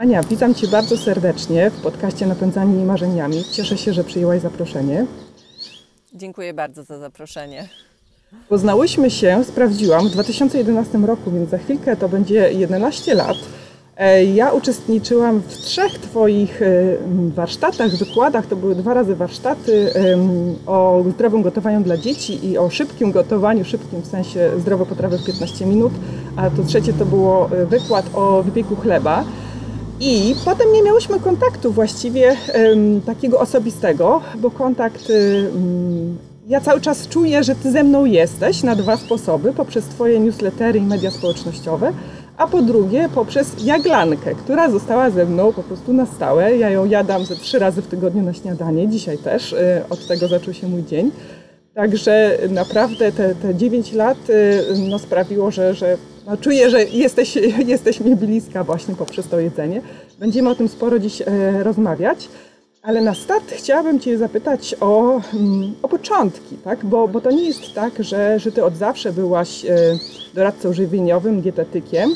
Ania, witam Cię bardzo serdecznie w podcaście Napędzani Marzeniami. Cieszę się, że przyjęłaś zaproszenie. Dziękuję bardzo za zaproszenie. Poznałyśmy się, sprawdziłam, w 2011 roku, więc za chwilkę to będzie 11 lat. E, ja uczestniczyłam w trzech Twoich e, warsztatach, wykładach. To były dwa razy warsztaty o zdrowym gotowaniu dla dzieci i o szybkim gotowaniu, szybkim w sensie zdrowe potrawy w 15 minut. A to trzecie to było e, wykład o wypieku chleba. I potem nie miałyśmy kontaktu właściwie takiego osobistego, bo kontakt ja cały czas czuję, że Ty ze mną jesteś na dwa sposoby, poprzez Twoje newslettery i media społecznościowe, a po drugie poprzez jaglankę, która została ze mną po prostu na stałe. Ja ją jadam ze trzy razy w tygodniu na śniadanie, dzisiaj też, y, od tego zaczął się mój dzień. Także naprawdę te, te 9 lat y, no, sprawiło, że, że no, czuję, że jesteś, jesteś mi bliska właśnie poprzez to jedzenie. Będziemy o tym sporo dziś e, rozmawiać. Ale na start chciałabym Cię zapytać o, mm, o początki, tak? bo, bo to nie jest tak, że, że Ty od zawsze byłaś e, doradcą żywieniowym, dietetykiem,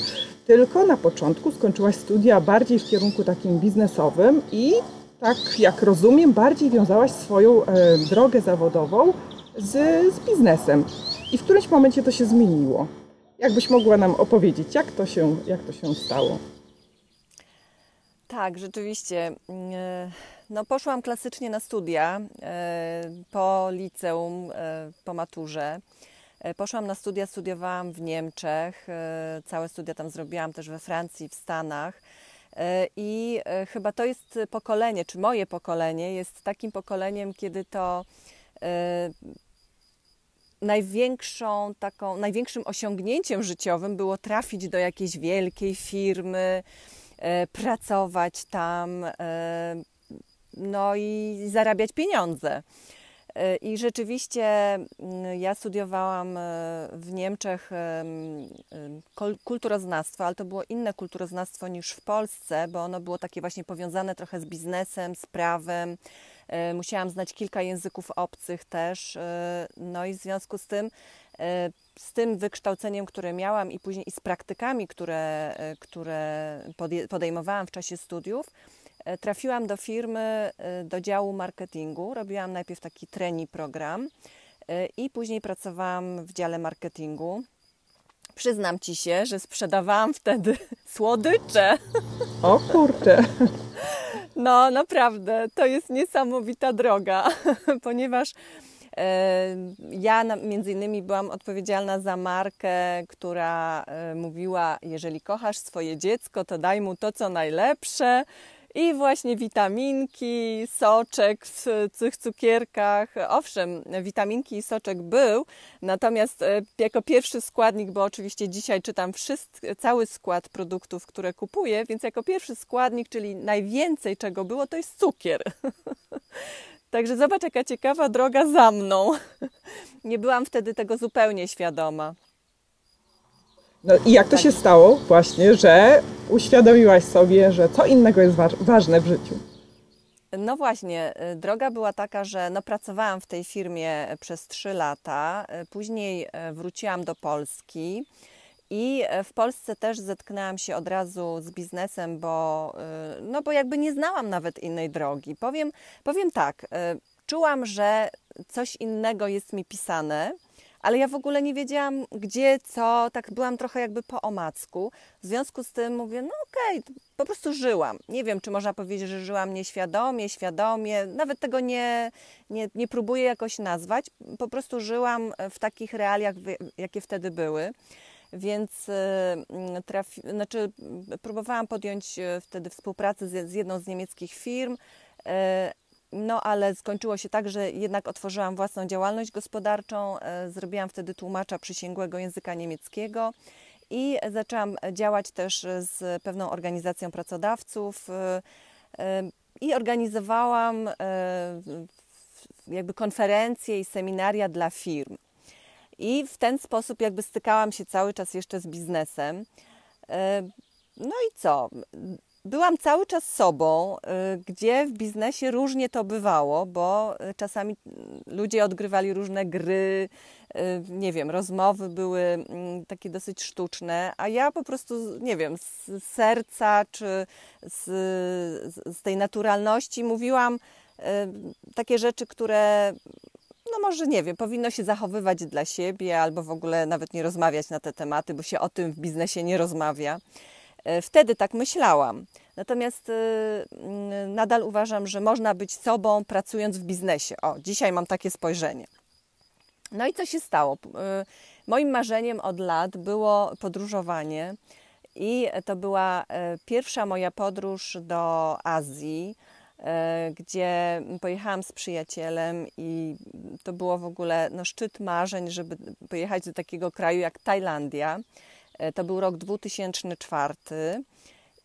tylko na początku skończyłaś studia bardziej w kierunku takim biznesowym i tak jak rozumiem, bardziej wiązałaś swoją e, drogę zawodową z, z biznesem. I w którymś momencie to się zmieniło. Jakbyś mogła nam opowiedzieć, jak to się, jak to się stało? Tak, rzeczywiście. Mm, no, poszłam klasycznie na studia e, po liceum, e, po maturze. E, poszłam na studia, studiowałam w Niemczech, całe studia tam zrobiłam też we Francji, w Stanach. I chyba to jest pokolenie, czy moje pokolenie jest takim pokoleniem, kiedy to największą taką, największym osiągnięciem życiowym było trafić do jakiejś wielkiej firmy, pracować tam, no i zarabiać pieniądze. E, I rzeczywiście mm, ja studiowałam e, w Niemczech kulturoznawstwo, ale to było inne kulturoznawstwo niż w Polsce, bo ono było takie właśnie powiązane trochę z biznesem, z prawem. E, musiałam znać kilka języków obcych też. No i w związku z tym, z tym wykształceniem, które miałam i później i z praktykami, które, które podejmowałam w czasie studiów, E, trafiłam do firmy, e, do działu marketingu. Robiłam najpierw taki trening program e, i później pracowałam w dziale marketingu. Przyznam ci się, że sprzedawałam wtedy słodycze. O kurczę. No, naprawdę, to jest niesamowita droga, ponieważ ja między innymi byłam odpowiedzialna za markę, która mówiła: Jeżeli kochasz swoje dziecko, to daj mu to, co najlepsze. I właśnie witaminki, soczek w tych cukierkach. Owszem, witaminki i soczek był, natomiast e, jako pierwszy składnik, bo oczywiście dzisiaj czytam wszystko, cały skład produktów, które kupuję, więc jako pierwszy składnik, czyli najwięcej czego było, to jest cukier. Także zobacz, jaka ciekawa droga za mną. Nie byłam wtedy tego zupełnie świadoma. No i jak to się stało właśnie, że uświadomiłaś sobie, że co innego jest wa ważne w życiu? No właśnie, y, droga była taka, że no pracowałam w tej firmie przez trzy lata, y, później y, wróciłam do Polski i w Polsce też zetknęłam się od razu z biznesem, bo, no bo jakby nie znałam nawet innej drogi. Powiem, powiem tak, czułam, że coś innego jest mi pisane, ale ja w ogóle nie wiedziałam gdzie, co, tak byłam trochę jakby po omacku. W związku z tym mówię, no okej, okay, po prostu żyłam. Nie wiem, czy można powiedzieć, że żyłam nieświadomie, świadomie, nawet tego nie, nie, nie próbuję jakoś nazwać. Po prostu żyłam w takich realiach, jakie wtedy były. Więc y, trafi, znaczy, próbowałam podjąć y, wtedy współpracę z, z jedną z niemieckich firm, y, no ale skończyło się tak, że jednak otworzyłam własną działalność gospodarczą. E, zrobiłam wtedy tłumacza przysięgłego języka niemieckiego i zaczęłam działać też z pewną organizacją pracodawców e, e, i organizowałam jakby konferencje i seminaria dla firm. I w ten sposób jakby stykałam się cały czas jeszcze z biznesem. No i co? Byłam cały czas sobą, y, gdzie w biznesie różnie to bywało, bo y, czasami ludzie odgrywali różne gry, nie wiem, rozmowy były mm, takie dosyć sztuczne, a ja po prostu, nie wiem, z serca czy z, z tej naturalności mówiłam takie rzeczy, które no może nie wiem, powinno się zachowywać dla siebie albo w ogóle nawet nie rozmawiać na te tematy, bo się o tym w biznesie nie rozmawia. E, wtedy tak myślałam. Natomiast e, nadal uważam, że można być sobą pracując w biznesie. O, dzisiaj mam takie spojrzenie. No i co się stało? E, moim marzeniem od lat było podróżowanie i to była pierwsza moja podróż do Azji gdzie pojechałam z przyjacielem i to było w ogóle no, szczyt marzeń, żeby pojechać do takiego kraju jak Tajlandia. E, to był rok 2004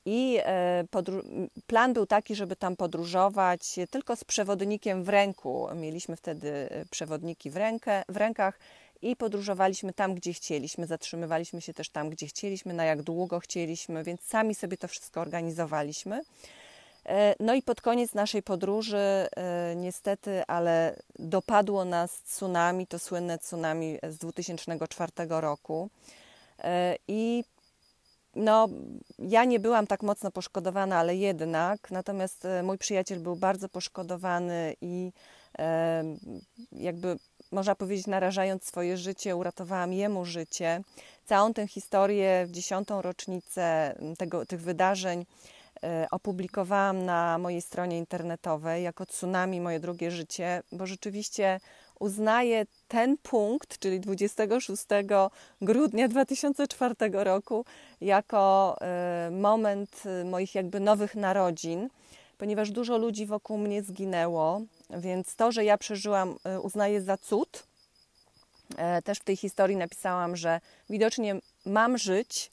i e, plan był taki, żeby tam podróżować tylko z przewodnikiem w ręku. Mieliśmy wtedy przewodniki w, rękę, w rękach i podróżowaliśmy tam, gdzie chcieliśmy. Zatrzymywaliśmy się też tam, gdzie chcieliśmy, na jak długo chcieliśmy, więc sami sobie to wszystko organizowaliśmy. E, no i pod koniec naszej podróży, e, niestety, ale dopadło nas tsunami, to słynne tsunami z 2004 roku. E, I no, ja nie byłam tak mocno poszkodowana, ale jednak, natomiast mój przyjaciel był bardzo poszkodowany i jakby można powiedzieć, narażając swoje życie, uratowałam jemu życie. Całą tę historię w dziesiątą rocznicę tego, tych wydarzeń E, opublikowałam na mojej stronie internetowej jako tsunami moje drugie życie, bo rzeczywiście uznaję ten punkt, czyli 26 grudnia 2004 roku, jako e, moment moich jakby nowych narodzin, ponieważ dużo ludzi wokół mnie zginęło, więc to, że ja przeżyłam, e, uznaję za cud. Też w tej historii napisałam, że widocznie mam żyć,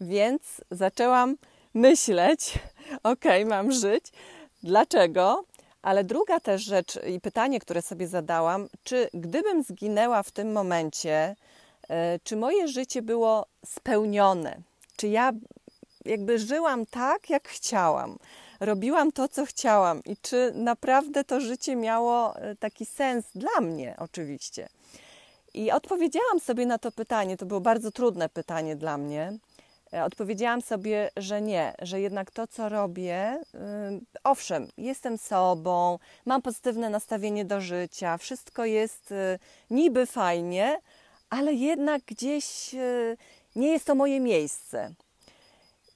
więc zaczęłam myśleć, ok, mam żyć. Dlaczego? Ale druga też rzecz i pytanie, które sobie zadałam, czy gdybym zginęła w tym momencie, e, czy moje życie było spełnione? Czy ja jakby żyłam tak, jak chciałam? Robiłam to, co chciałam i czy naprawdę to życie miało e, taki sens dla mnie, oczywiście. I odpowiedziałam sobie na to pytanie. To było bardzo trudne pytanie dla mnie. E, odpowiedziałam sobie, że nie, że jednak to, co robię, y, owszem, jestem sobą, mam pozytywne nastawienie do życia, wszystko jest y, niby fajnie, ale jednak gdzieś y, nie jest to moje miejsce.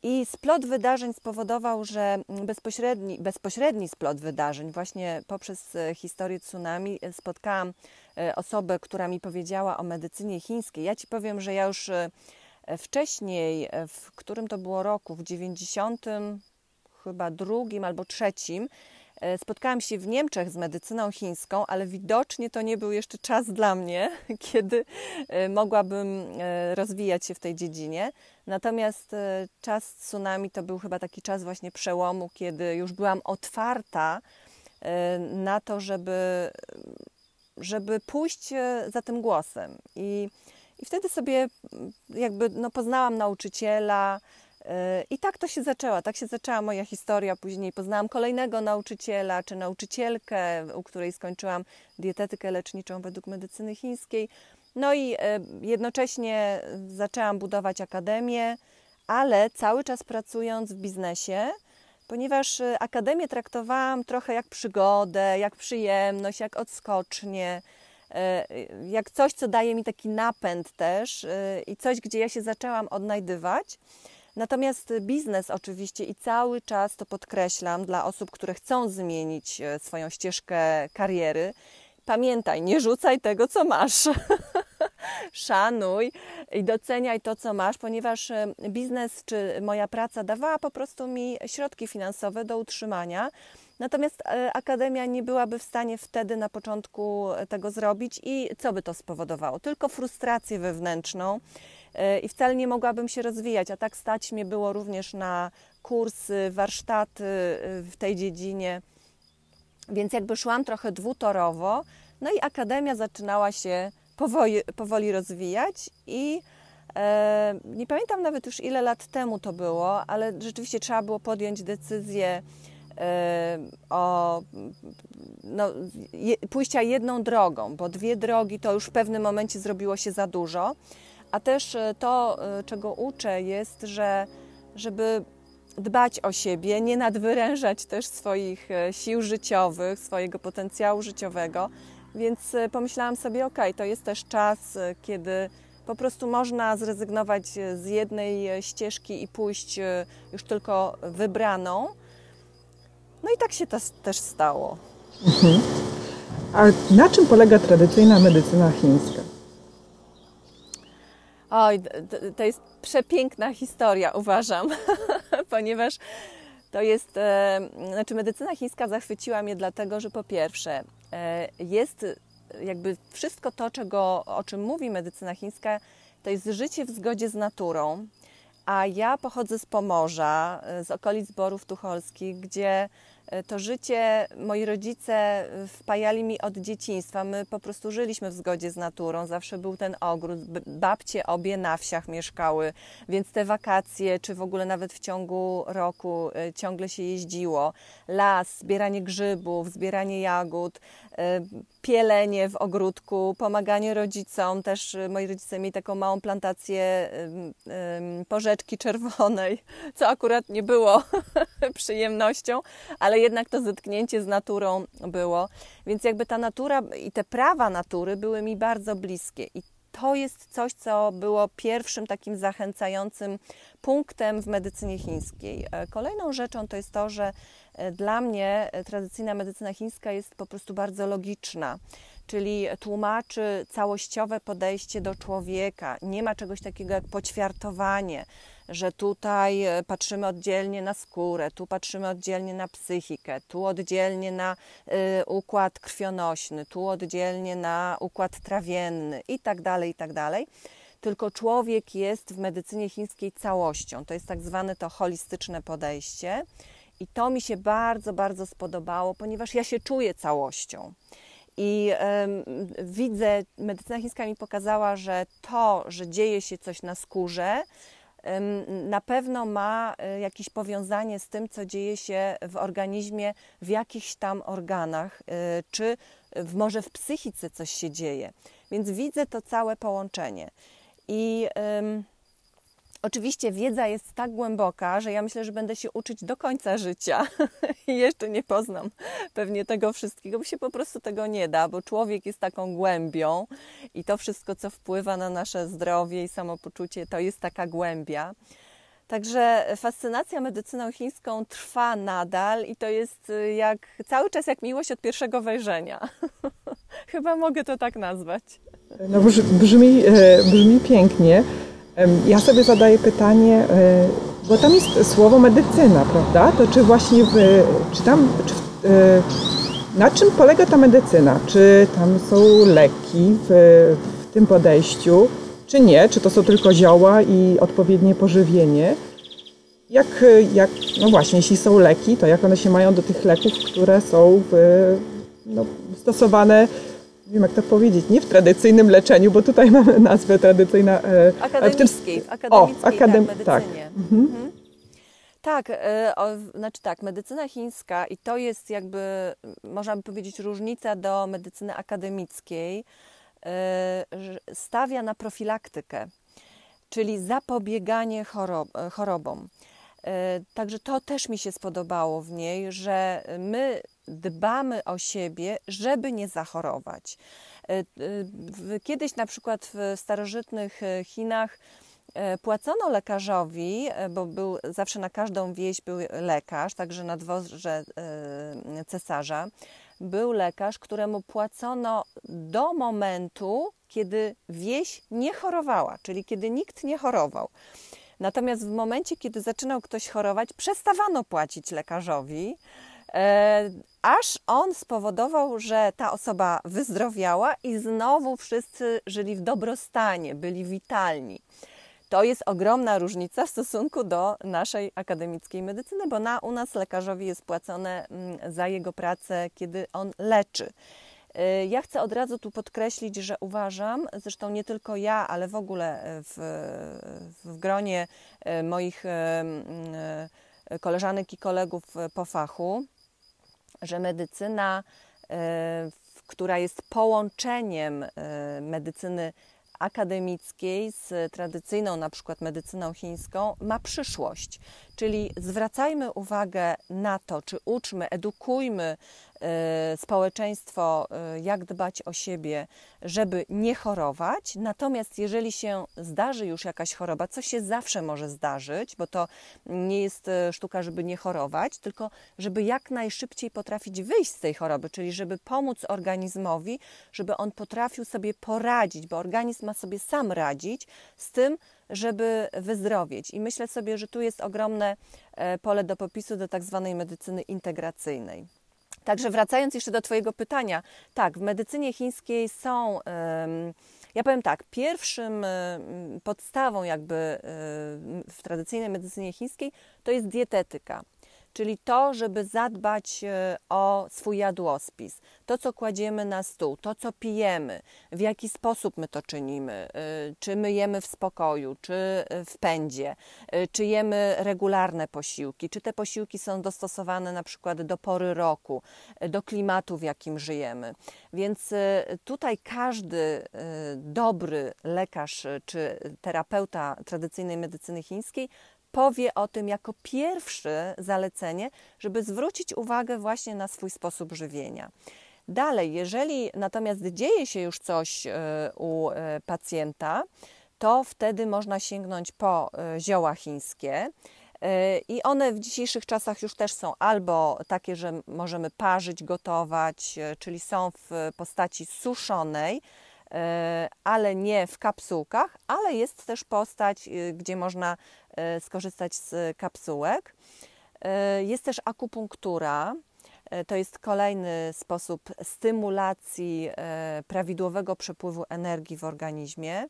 I splot wydarzeń spowodował, że bezpośredni, bezpośredni splot wydarzeń, właśnie poprzez historię tsunami, spotkałam osobę, która mi powiedziała o medycynie chińskiej. Ja ci powiem, że ja już Wcześniej, w którym to było roku, w 90 chyba drugim albo trzecim, e, spotkałam się w Niemczech z medycyną chińską, ale widocznie to nie był jeszcze czas dla mnie, kiedy e, mogłabym e, rozwijać się w tej dziedzinie. Natomiast czas tsunami to był chyba taki czas właśnie przełomu, kiedy już byłam otwarta na to, żeby, żeby pójść za tym głosem. I i wtedy sobie mm, jakby no, poznałam nauczyciela, y, i tak to się zaczęła, tak się zaczęła moja historia. Później poznałam kolejnego nauczyciela czy nauczycielkę, u której skończyłam dietetykę leczniczą według medycyny chińskiej. No i y, jednocześnie zaczęłam budować akademię, ale cały czas pracując w biznesie, ponieważ y, akademię traktowałam trochę jak przygodę, jak przyjemność, jak odskocznie jak coś, co daje mi taki napęd też e, i coś, gdzie ja się zaczęłam odnajdywać. Natomiast biznes oczywiście i cały czas to podkreślam dla osób, które chcą zmienić e, swoją ścieżkę kariery. Pamiętaj, nie rzucaj tego, co masz. Szanuj i doceniaj to, co masz, ponieważ biznes czy moja praca dawała po prostu mi środki finansowe do utrzymania Natomiast e, Akademia nie byłaby w stanie wtedy na początku tego zrobić i co by to spowodowało? Tylko frustrację wewnętrzną e, i wcale nie mogłabym się rozwijać, a tak stać mnie było również na kursy, warsztaty e, w tej dziedzinie, więc jakby szłam trochę dwutorowo, no i Akademia zaczynała się powoli, powoli rozwijać i e, nie pamiętam nawet już ile lat temu to było, ale rzeczywiście trzeba było podjąć decyzję, o no, je, pójścia jedną drogą, bo dwie drogi to już w pewnym momencie zrobiło się za dużo. A też to, czego uczę, jest, że żeby dbać o siebie, nie nadwyrężać też swoich sił życiowych, swojego potencjału życiowego. Więc pomyślałam sobie, ok, to jest też czas, kiedy po prostu można zrezygnować z jednej ścieżki i pójść już tylko wybraną. No i tak się to też stało. Mhm. A na czym polega tradycyjna medycyna chińska? Oj, to jest przepiękna historia, uważam, ponieważ to jest, e, znaczy medycyna chińska zachwyciła mnie dlatego, że po pierwsze e, jest jakby wszystko to, czego, o czym mówi medycyna chińska, to jest życie w zgodzie z naturą. A ja pochodzę z Pomorza, z okolic Borów Tucholskich, gdzie E, to życie moi rodzice wpajali mi od dzieciństwa. My po prostu żyliśmy w zgodzie z naturą. Zawsze był ten ogród. Babcie obie na wsiach mieszkały, więc te wakacje, czy w ogóle nawet w ciągu roku e, ciągle się jeździło. Las, zbieranie grzybów, zbieranie jagód, pielenie w ogródku, pomaganie rodzicom. Też moi rodzice mieli taką małą plantację porzeczki czerwonej, co akurat nie było przyjemnością, ale jednak to zetknięcie z naturą było. Więc jakby ta natura i te prawa natury były mi bardzo bliskie. I to jest coś, co było pierwszym takim zachęcającym punktem w medycynie chińskiej. E, kolejną rzeczą to jest to, że e, dla mnie e, tradycyjna medycyna chińska jest po prostu bardzo logiczna czyli tłumaczy całościowe podejście do człowieka. Nie ma czegoś takiego jak poćwiartowanie, że tutaj e, patrzymy oddzielnie na skórę, tu patrzymy oddzielnie na psychikę, tu oddzielnie na układ krwionośny, tu oddzielnie na układ trawienny i tak dalej, i tak dalej. Tylko człowiek jest w medycynie chińskiej całością. To jest tak zwane to holistyczne podejście. I to mi się bardzo, bardzo spodobało, ponieważ ja się czuję całością. I y, widzę, medycyna chińska mi pokazała, że to, że dzieje się coś na skórze, na pewno ma e, jakieś powiązanie z tym, co dzieje się w organizmie, w jakichś tam organach, e, czy w, może w psychice coś się dzieje. Więc widzę to całe połączenie. I Oczywiście wiedza jest tak głęboka, że ja myślę, że będę się uczyć do końca życia i jeszcze nie poznam pewnie tego wszystkiego, bo się po prostu tego nie da, bo człowiek jest taką głębią i to wszystko, co wpływa na nasze zdrowie i samopoczucie, to jest taka głębia. Także fascynacja medycyną chińską trwa nadal i to jest y, jak cały czas jak miłość od pierwszego wejrzenia. Chyba mogę to tak nazwać. No brzmi, e, brzmi pięknie. Ja sobie zadaję pytanie, e, bo tam jest słowo medycyna, prawda? To czy właśnie w, czy tam, czy e, na czym polega ta medycyna? Czy tam są leki w, w tym podejściu, czy nie? Czy to są tylko zioła i odpowiednie pożywienie? Jak, jak, no właśnie, jeśli są leki, to jak one się mają do tych leków, które są w, no, stosowane nie wiem jak to powiedzieć, nie w tradycyjnym leczeniu, bo tutaj mamy nazwę tradycyjna. E, akademickiej, w, tym... akademickiej o, akadem... tak, medycynie. Tak. Mhm. Mhm. Tak, e, o, znaczy tak, medycyna chińska i to jest jakby, można by powiedzieć, różnica do medycyny akademickiej, e, stawia na profilaktykę, czyli zapobieganie chorob, chorobom. E, także to też mi się spodobało w niej, że my dbamy o siebie, żeby nie zachorować. E, e, kiedyś na przykład w starożytnych Chinach płacono lekarzowi, bo był zawsze na każdą wieś był lekarz, także na dworze cesarza był lekarz, któremu płacono do momentu, kiedy wieś nie chorowała, czyli kiedy nikt nie chorował. Natomiast w momencie, kiedy zaczynał ktoś chorować, przestawano płacić lekarzowi, e, aż on spowodował, że ta osoba wyzdrowiała i znowu wszyscy żyli w dobrostanie, byli witalni. To jest ogromna różnica w stosunku do naszej akademickiej medycyny, bo na, u nas lekarzowi jest płacone mm, za jego pracę, kiedy on leczy. Y, ja chcę od razu tu podkreślić, że uważam, zresztą nie tylko ja, ale w ogóle w, w gronie y, moich y, koleżanek i kolegów po fachu, że medycyna, która jest połączeniem medycyny akademickiej z tradycyjną na przykład medycyną chińską ma przyszłość. Czyli zwracajmy uwagę na to, czy uczmy, edukujmy społeczeństwo, y, jak dbać o siebie, żeby nie chorować. Natomiast jeżeli się zdarzy już jakaś choroba, co się zawsze może zdarzyć, bo to nie jest y, sztuka, żeby nie chorować, tylko żeby jak najszybciej potrafić wyjść z tej choroby, czyli żeby pomóc organizmowi, żeby on potrafił sobie poradzić, bo organizm ma sobie sam radzić z tym, żeby wyzdrowieć. I myślę sobie, że tu jest ogromne pole do popisu do tak zwanej medycyny integracyjnej. Także wracając jeszcze do Twojego pytania, tak, w medycynie chińskiej są. Ja powiem tak, pierwszym podstawą jakby w tradycyjnej medycynie chińskiej to jest dietetyka czyli to, żeby zadbać e, o swój jadłospis, to, co kładziemy na stół, to, co pijemy, w jaki sposób my to czynimy, e, czy my jemy w spokoju, czy e, w pędzie, czy jemy regularne posiłki, czy te posiłki są dostosowane na przykład do pory roku, do klimatu, w jakim żyjemy. Więc tutaj każdy dobry lekarz czy terapeuta tradycyjnej medycyny chińskiej powie o tym jako pierwsze zalecenie, żeby zwrócić uwagę właśnie na swój sposób żywienia. Dalej, jeżeli natomiast dzieje się już coś e, u e, pacjenta, to wtedy można sięgnąć po e, zioła chińskie. I one w dzisiejszych czasach już też są albo takie, że możemy parzyć, gotować, czyli są w postaci suszonej, ale nie w kapsułkach, ale jest też postać, gdzie można skorzystać z kapsułek. E, jest też akupunktura. E, to jest kolejny sposób stymulacji prawidłowego przepływu energii w organizmie.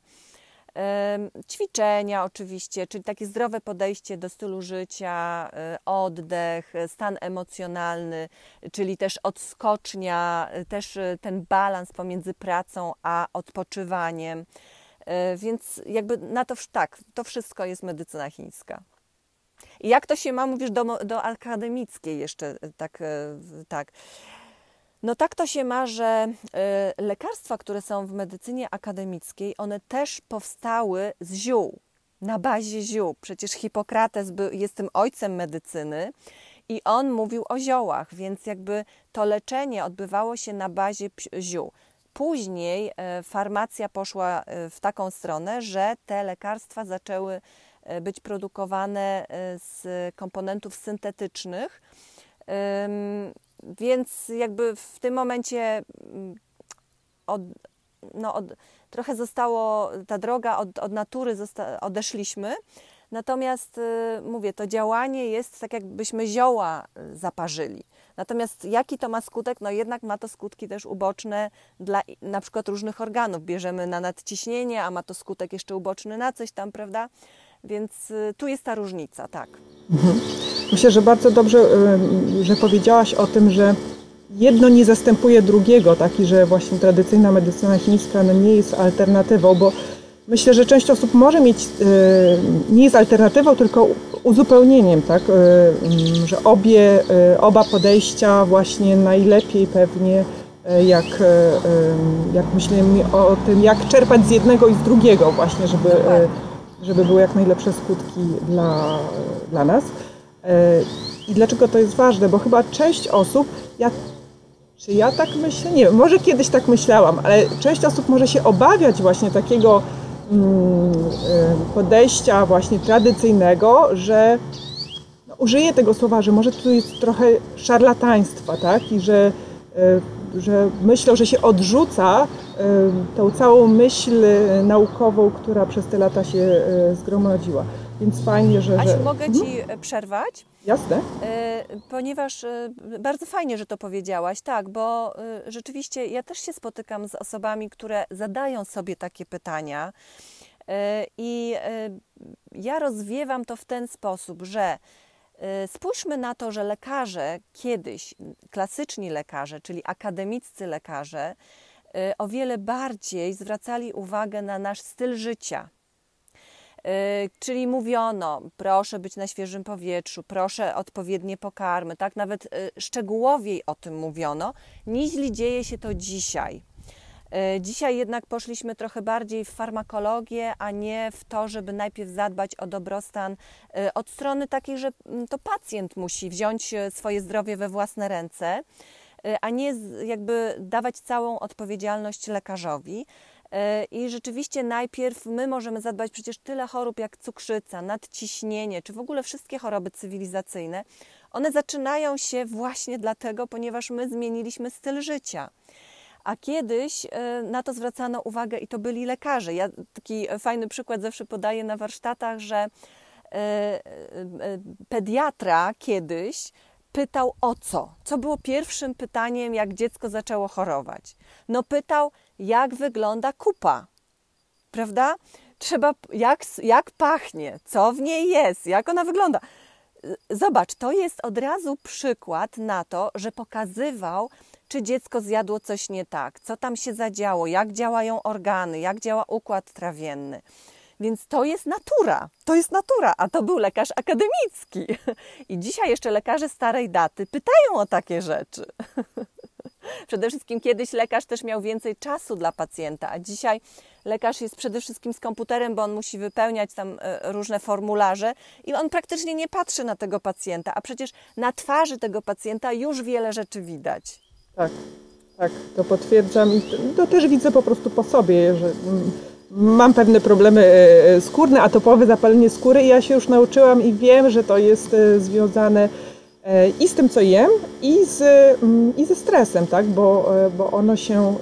Ćwiczenia, oczywiście, czyli takie zdrowe podejście do stylu życia, oddech, stan emocjonalny, czyli też odskocznia, też ten balans pomiędzy pracą a odpoczywaniem. E, więc jakby na to tak, to wszystko jest medycyna chińska. I jak to się ma, mówisz, do, do akademickiej jeszcze e, tak, e, tak. No tak to się ma, że lekarstwa, które są w medycynie akademickiej, one też powstały z ziół, na bazie ziół. Przecież Hipokrates był, jest tym ojcem medycyny i on mówił o ziołach, więc jakby to leczenie odbywało się na bazie ziół. Później e, farmacja poszła e, w taką stronę, że te lekarstwa zaczęły e, być produkowane z komponentów syntetycznych. Więc jakby w tym momencie mm, od, no od, trochę zostało, ta droga od, od natury zosta, odeszliśmy. Natomiast mówię, to działanie jest tak, jakbyśmy zioła zaparzyli. Natomiast jaki to ma skutek? No jednak ma to skutki też uboczne dla na przykład różnych organów. Bierzemy na nadciśnienie, a ma to skutek jeszcze uboczny na coś tam, prawda? Więc y, tu jest ta różnica, tak. Mhm. Myślę, że bardzo dobrze, y, że powiedziałaś o tym, że jedno nie zastępuje drugiego, taki, że właśnie tradycyjna medycyna chińska no nie jest alternatywą, bo myślę, że część osób może mieć, y, nie jest alternatywą, tylko uzupełnieniem, tak? Y, mm, że obie, y, oba podejścia właśnie najlepiej pewnie jak, jak myślimy o tym, jak czerpać z jednego i z drugiego właśnie, żeby, żeby były jak najlepsze skutki dla, dla nas. I dlaczego to jest ważne? Bo chyba część osób, ja, czy ja tak myślę? Nie wiem, może kiedyś tak myślałam, ale część osób może się obawiać właśnie takiego podejścia właśnie tradycyjnego, że no, użyję tego słowa, że może tu jest trochę szarlataństwa, tak? I że, y, że myślą, że się odrzuca y, tą całą myśl naukową, która przez te lata się zgromadziła. Więc fajnie, że. Asiu, że... mogę Ci mhm. przerwać? Jasne. Ponieważ bardzo fajnie, że to powiedziałaś, tak, bo rzeczywiście ja też się spotykam z osobami, które zadają sobie takie pytania. I ja rozwiewam to w ten sposób, że spójrzmy na to, że lekarze kiedyś, klasyczni lekarze, czyli akademiccy lekarze, o wiele bardziej zwracali uwagę na nasz styl życia Czyli mówiono, proszę być na świeżym powietrzu, proszę odpowiednie pokarmy, tak? Nawet szczegółowiej o tym mówiono, niż dzieje się to dzisiaj. Dzisiaj jednak poszliśmy trochę bardziej w farmakologię, a nie w to, żeby najpierw zadbać o dobrostan od strony takiej, że mm, to pacjent musi wziąć swoje zdrowie we własne ręce, a nie jakby dawać całą odpowiedzialność lekarzowi. E, I rzeczywiście najpierw my możemy zadbać przecież tyle chorób jak cukrzyca, nadciśnienie, czy w ogóle wszystkie choroby cywilizacyjne. One zaczynają się właśnie dlatego, ponieważ my zmieniliśmy styl życia. A kiedyś e, na to zwracano uwagę i to byli lekarze. Ja taki fajny przykład zawsze podaję na warsztatach, że e, pediatra kiedyś pytał o co? Co było pierwszym pytaniem, jak dziecko zaczęło chorować? No pytał, jak wygląda kupa, prawda? Trzeba, jak, jak pachnie, co w niej jest, jak ona wygląda. Zobacz, to jest od razu przykład na to, że pokazywał, czy dziecko zjadło coś nie tak, co tam się zadziało, jak działają organy, jak działa układ trawienny. Więc to jest natura, to jest natura, a to był lekarz akademicki. I dzisiaj jeszcze lekarze starej daty pytają o takie rzeczy. Przede wszystkim kiedyś lekarz też miał więcej czasu dla pacjenta, a dzisiaj lekarz jest przede wszystkim z komputerem, bo on musi wypełniać tam e, różne formularze i on praktycznie nie patrzy na tego pacjenta, a przecież na twarzy tego pacjenta już wiele rzeczy widać. Tak, tak, to potwierdzam i to też widzę po prostu po sobie, że mm, mam pewne problemy e, e, skórne, atopowe zapalenie skóry i ja się już nauczyłam i wiem, że to jest e, związane i z tym, co jem, i, z, mm, i ze stresem, tak? bo, bo ono się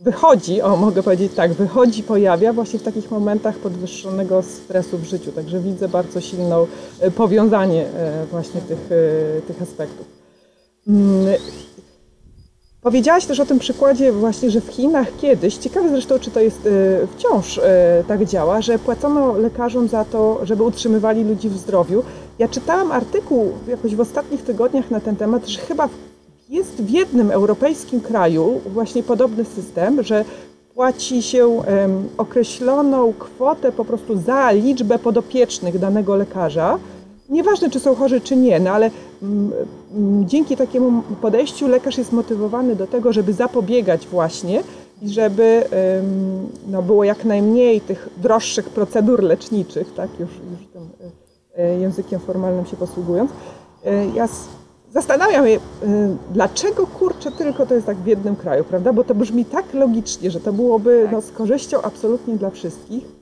wychodzi, o mogę powiedzieć tak, wychodzi, pojawia właśnie w takich momentach podwyższonego stresu w życiu. Także widzę bardzo silne powiązanie właśnie tych, tych aspektów. Powiedziałaś też o tym przykładzie właśnie, że w Chinach kiedyś, ciekawe zresztą, czy to jest e, wciąż e, tak działa, że płacono lekarzom za to, żeby utrzymywali ludzi w zdrowiu. Ja czytałam artykuł jakoś w ostatnich tygodniach na ten temat, że chyba jest w jednym europejskim kraju właśnie podobny system, że płaci się określoną kwotę po prostu za liczbę podopiecznych danego lekarza Nieważne, czy są chorzy, czy nie, no ale mm, mm, dzięki takiemu podejściu lekarz jest motywowany do tego, żeby zapobiegać właśnie i żeby no, było jak najmniej tych droższych procedur leczniczych, tak, już, już tym e, e, językiem formalnym się posługując. E, ja zastanawiam się, dlaczego kurczę tylko to jest tak w jednym kraju, prawda? Bo to brzmi tak logicznie, że to byłoby no, z korzyścią absolutnie dla wszystkich.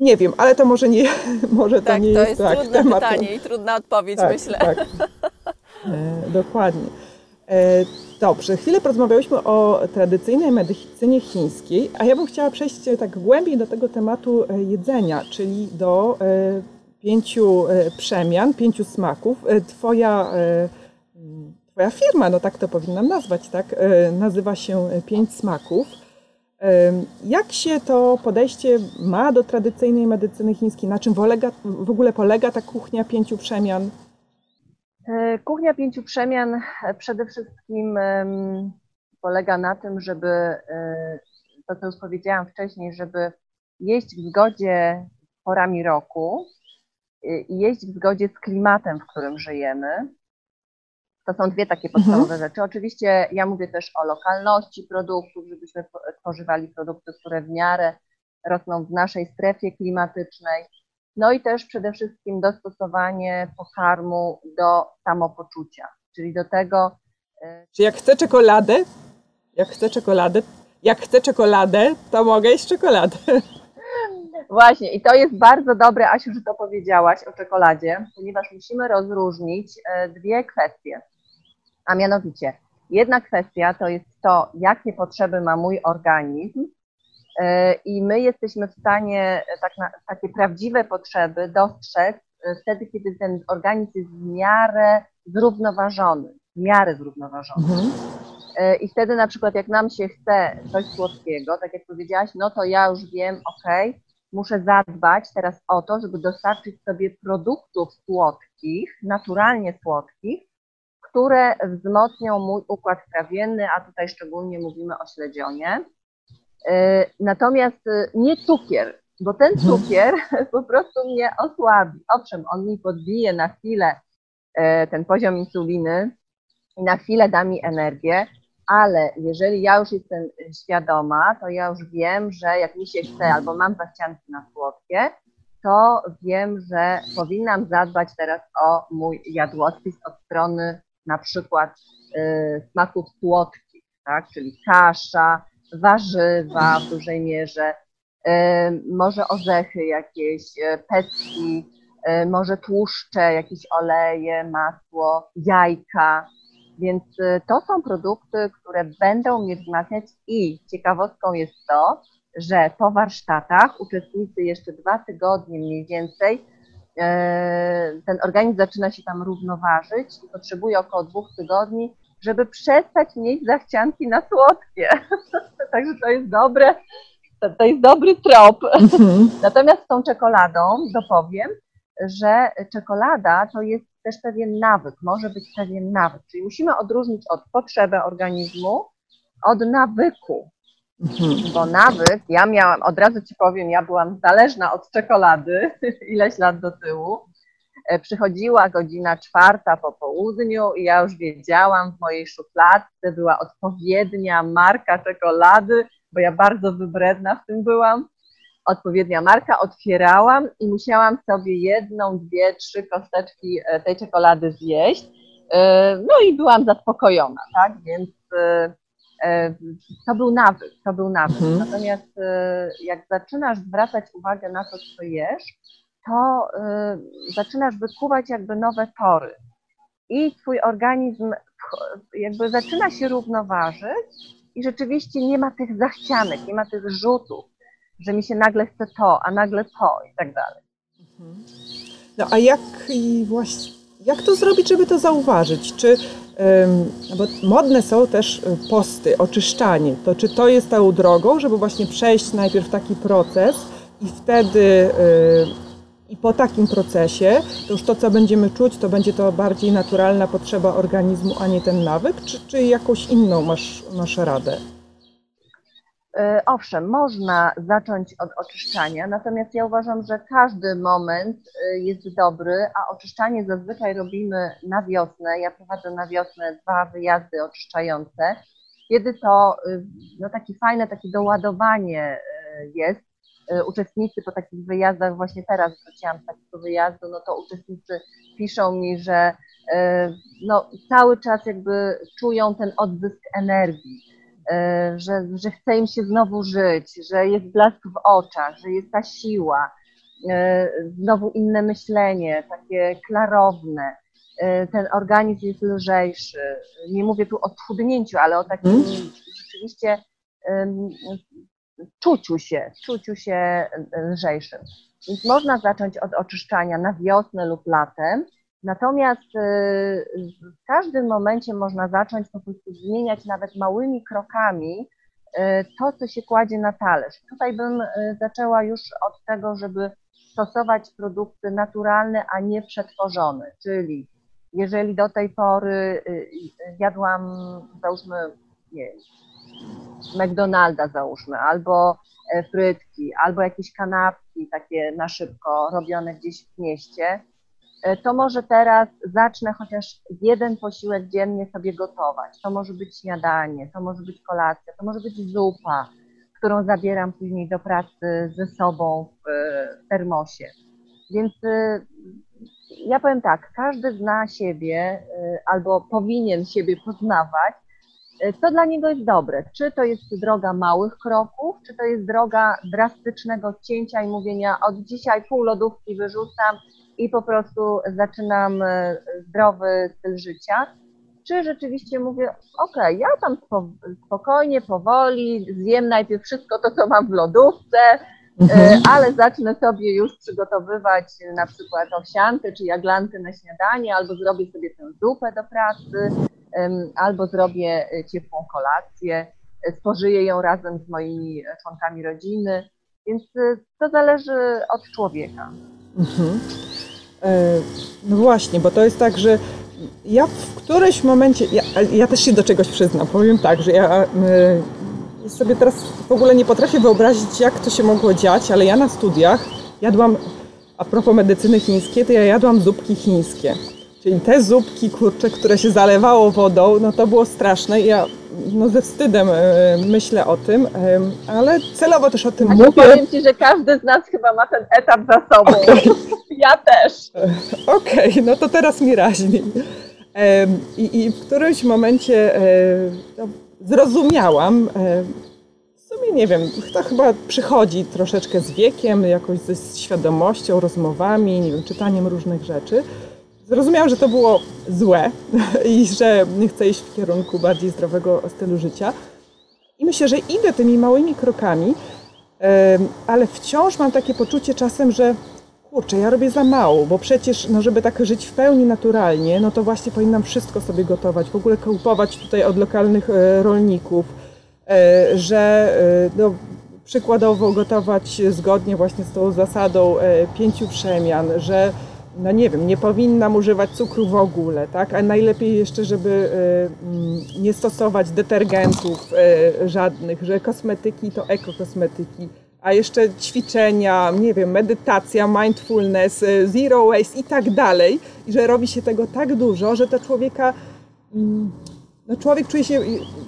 Nie wiem, ale to może nie, może tak, to nie to jest, jest tak, trudne tematem. pytanie i trudna odpowiedź, tak, myślę. Tak. E, dokładnie. E, dobrze, chwilę porozmawiałyśmy o tradycyjnej medycynie chińskiej, a ja bym chciała przejść tak głębiej do tego tematu e, jedzenia, czyli do e, pięciu e, przemian, pięciu smaków. E, twoja, twoja firma, no tak to powinnam nazwać, tak, nazywa się Pięć Smaków. Jak się to podejście ma do tradycyjnej medycyny chińskiej? Na czym polega, w ogóle polega ta kuchnia pięciu przemian? E, kuchnia pięciu przemian e, przede wszystkim polega na tym, żeby e, to, co już powiedziałam wcześniej, żeby jeść w zgodzie z porami roku i jeść w zgodzie z klimatem, w którym żyjemy. To są dwie takie podstawowe mhm. rzeczy. Oczywiście ja mówię też o lokalności produktów, żebyśmy spożywali produkty, które w miarę rosną w naszej strefie klimatycznej. No i też przede wszystkim dostosowanie pokarmu do samopoczucia, czyli do tego. E, Czy jak chcę czekoladę, jak chcę czekoladę, jak chcę czekoladę, to mogę jeść czekoladę. Właśnie, i to jest bardzo dobre, Asiu, że to powiedziałaś o czekoladzie, ponieważ musimy rozróżnić e, dwie kwestie. A mianowicie, jedna kwestia to jest to, jakie potrzeby ma mój organizm, e, i my jesteśmy w stanie tak na, takie prawdziwe potrzeby dostrzec e, wtedy, kiedy ten organizm jest w miarę zrównoważony, w miarę zrównoważony. Mhm. E, I wtedy na przykład jak nam się chce coś słodkiego, tak jak powiedziałaś, no to ja już wiem, ok, muszę zadbać teraz o to, żeby dostarczyć sobie produktów słodkich, naturalnie słodkich, które wzmocnią mój układ trawienny, a tutaj szczególnie mówimy o śledzionie. Y, natomiast y, nie cukier, bo ten mhm. cukier po prostu mnie osłabi. Owszem, on mi podbije na chwilę e, ten poziom insuliny i na chwilę da mi energię, ale jeżeli ja już jestem świadoma, to ja już wiem, że jak mi się chce albo mam zachcianki na słodkie, to wiem, że powinnam zadbać teraz o mój jadłospis od strony na przykład y, smaków słodkich, tak? czyli kasza, warzywa w dużej mierze, y, może orzechy jakieś, pestki, y, może tłuszcze, jakieś oleje, masło, jajka, więc to są produkty, które będą mnie wzmacniać i ciekawostką jest to, że po warsztatach uczestnicy jeszcze dwa tygodnie mniej więcej e, ten organizm zaczyna się tam równoważyć i potrzebuje około dwóch tygodni, żeby przestać mieć zachcianki na słodkie. Także to jest dobre, to, to jest dobry trop. Mhm. Natomiast z tą czekoladą dopowiem, że czekolada to jest też pewien nawyk, może być pewien nawyk. Czyli musimy odróżnić od potrzeby organizmu od nawyku. Mhm. Bo nawyk, ja miałam, od razu ci powiem, ja byłam zależna od czekolady ileś lat do tyłu. E, przychodziła godzina czwarta po południu i ja już wiedziałam, w mojej szufladce była odpowiednia marka czekolady, bo ja bardzo wybredna w tym byłam. Odpowiednia marka, otwierałam i musiałam sobie jedną, dwie, trzy kosteczki e, tej czekolady zjeść. E, no i byłam zaspokojona, tak? Więc to był nawyk, to był nawyk. Mhm. Natomiast e, jak zaczynasz zwracać uwagę na to, co jesz, to e, zaczynasz wykuwać jakby nowe tory i twój organizm jakby zaczyna się równoważyć i rzeczywiście nie ma tych zachcianek, nie ma tych rzutów, że mi się nagle chce to, a nagle to i tak dalej. Mhm. No a jak właśnie, jak to zrobić, żeby to zauważyć? Czy bo modne są też y, posty, oczyszczanie. To czy to jest tą drogą, żeby właśnie przejść najpierw taki proces i wtedy y, i po takim procesie, to już to, co będziemy czuć, to będzie to bardziej naturalna potrzeba organizmu, a nie ten nawyk, czy, czy jakąś inną masz, masz radę? E, owszem, można zacząć od oczyszczania, natomiast ja uważam, że każdy moment e, jest dobry, a oczyszczanie zazwyczaj robimy na wiosnę. Ja prowadzę na wiosnę dwa wyjazdy oczyszczające, kiedy to e, no, takie fajne takie doładowanie jest. Uczestnicy po takich wyjazdach, właśnie teraz wróciłam z takiego wyjazdu, no to uczestnicy piszą mi, że no, cały czas jakby czują ten odzysk energii że, że chce im się znowu żyć, że jest blask w oczach, że jest ta siła, e, znowu inne myślenie, takie klarowne. E, ten organizm jest lżejszy. Nie mówię tu o schudnięciu, ale o takim hmm? rzeczywiście czuciu się, czuciu się lżejszym. Więc można zacząć od oczyszczania na wiosnę lub latem, Natomiast y, w każdym momencie można zacząć po prostu zmieniać nawet małymi krokami y, to, co się kładzie na talerz. Tutaj bym y, zaczęła już od tego, żeby stosować produkty naturalne, a nie przetworzone, czyli jeżeli do tej pory jadłam, załóżmy, nie McDonalda załóżmy, albo e, frytki, albo jakieś kanapki takie na szybko robione gdzieś w mieście, to może teraz zacznę chociaż jeden posiłek dziennie sobie gotować. To może być śniadanie, to może być kolacja, to może być zupa, którą zabieram później do pracy ze sobą w termosie. Więc e, ja powiem tak, każdy zna siebie e, albo powinien siebie poznawać, co dla niego jest dobre. Czy to jest droga małych kroków, czy to jest droga drastycznego cięcia i mówienia od dzisiaj pół lodówki wyrzucam i po prostu zaczynam e, zdrowy styl życia, czy rzeczywiście mówię, ok, ja tam spokojnie, powoli zjem najpierw wszystko to, co mam w lodówce, e, mhm. ale zacznę sobie już przygotowywać na przykład owsiankę czy jaglankę na śniadanie, albo zrobię sobie tę zupę do pracy, albo zrobię e, ciepłą kolację, spożyję ją razem z moimi członkami rodziny, więc to zależy od człowieka. Mhm. E, no właśnie, bo to jest tak, że ja w którymś momencie, ja, ja też się do czegoś przyznam, powiem tak, że ja, e, sobie teraz w ogóle nie potrafię wyobrazić, jak to się mogło dziać, ale ja na studiach jadłam, a propos medycyny chińskiej, to ja jadłam zupki chińskie. Czyli te zupki, kurcze, które się zalewało wodą, no to było straszne. Ja no, ze wstydem e, myślę o tym, e, ale celowo też o tym A mówię. powiem Ci, że każdy z nas chyba ma ten etap za sobą. Ja też. Okej, no to teraz mi raźniej. I, I w którymś momencie no, zrozumiałam, e, w sumie nie wiem, to chyba przychodzi troszeczkę z wiekiem, jakoś ze świadomością, rozmowami, nie wiem, czytaniem różnych rzeczy. Zrozumiałam, że to było złe i że chcę iść w kierunku bardziej zdrowego stylu życia. I myślę, że idę tymi małymi krokami, ale wciąż mam takie poczucie czasem, że kurczę, ja robię za mało, bo przecież, no żeby tak żyć w pełni naturalnie, no to właśnie powinnam wszystko sobie gotować, w ogóle kupować tutaj od lokalnych e, rolników, e, że e, no, przykładowo gotować zgodnie właśnie z tą zasadą pięciu przemian, że no nie wiem, nie powinnam używać cukru w ogóle, tak? A najlepiej jeszcze, żeby mm, nie stosować detergentów żadnych, że kosmetyki to ekokosmetyki, a jeszcze ćwiczenia, nie wiem, medytacja, mindfulness, e, zero waste i tak dalej, i że robi się tego tak dużo, że to człowieka, mm, no człowiek czuje się,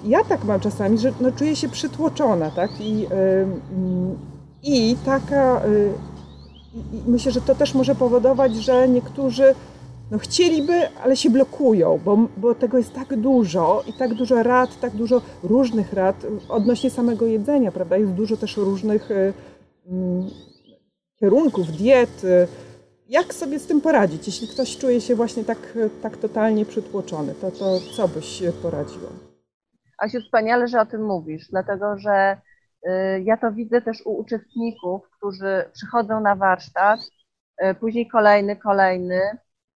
ja tak mam czasami, że no czuję się przytłoczona, tak? I, e, mm, i taka, i myślę, że to też może powodować, że niektórzy no chcieliby, ale się blokują, bo, bo tego jest tak dużo i tak dużo rad, tak dużo różnych rad odnośnie samego jedzenia, prawda? Jest dużo też różnych y, mm, kierunków, diet. y. Jak sobie z tym poradzić? Jeśli ktoś czuje się właśnie tak, tak totalnie przytłoczony, to, to co byś poradziła? Asiu, wspaniale, że o tym mówisz, dlatego że y, ja to widzę też u uczestników, którzy przychodzą na warsztat, y, później kolejny, kolejny,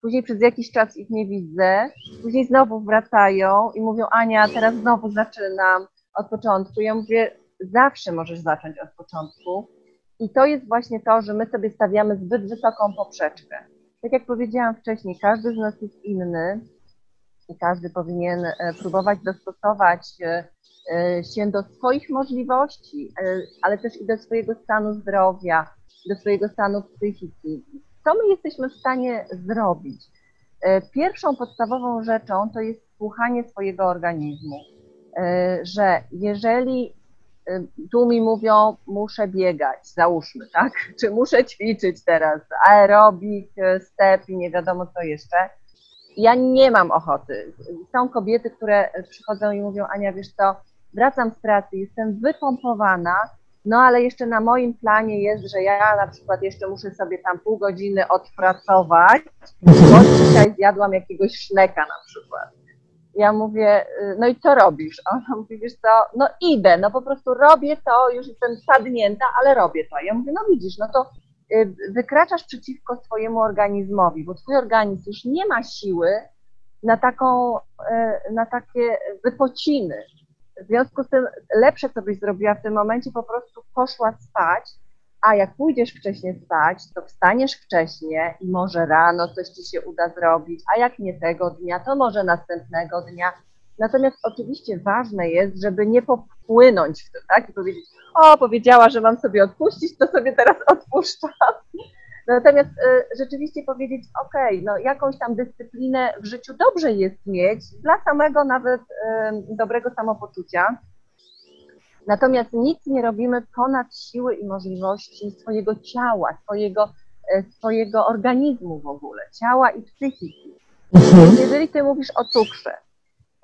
później przez jakiś czas ich nie widzę, później znowu wracają i mówią, Ania, teraz znowu zaczynam od początku. Ja mówię, zawsze możesz zacząć od początku. I to jest właśnie to, że my sobie stawiamy zbyt wysoką poprzeczkę. Tak jak powiedziałam wcześniej, każdy z nas jest inny i każdy powinien e, próbować dostosować e, e, się do swoich możliwości, ale też i do swojego stanu zdrowia, do swojego stanu psychiki. Co my jesteśmy w stanie zrobić? E, Pierwszą podstawową rzeczą to jest słuchanie swojego organizmu, E, że jeżeli e, tu mi mówią, muszę biegać, załóżmy, tak? Czy muszę ćwiczyć teraz, aerobik, step i nie wiadomo co jeszcze. Ja nie mam ochoty. Są kobiety, które przychodzą i mówią, Ania, wiesz co, wracam z pracy, jestem wypompowana, no ale jeszcze na moim planie jest, że ja na przykład jeszcze muszę sobie tam pół godziny odpracować, bo dzisiaj zjadłam jakiegoś szneka na przykład. Ja mówię, y, no i co robisz? A ona mówi, wiesz co, no idę, no po prostu robię to, już jestem sadnięta, ale robię to. Ja mówię, no widzisz, no to y, wykraczasz przeciwko swojemu organizmowi, bo twój organizm już nie ma siły na taką, y, na takie wypociny. W związku z tym lepsze, co byś zrobiła w tym momencie, po prostu poszła spać, a jak pójdziesz wcześniej spać, to wstaniesz wcześniej i może rano coś ci się uda zrobić, a jak nie tego dnia, to może następnego dnia. Natomiast oczywiście ważne jest, żeby nie popłynąć w to, tak? I powiedzieć, o, powiedziała, że mam sobie odpuścić, to sobie teraz odpuszczam. Natomiast y, rzeczywiście powiedzieć, ok, no jakąś tam dyscyplinę w życiu dobrze jest mieć dla samego nawet y, dobrego samopoczucia. Natomiast nic nie robimy ponad siły i możliwości swojego ciała, swojego, e, swojego organizmu w ogóle, ciała i psychiki. Więc jeżeli ty mówisz o cukrze,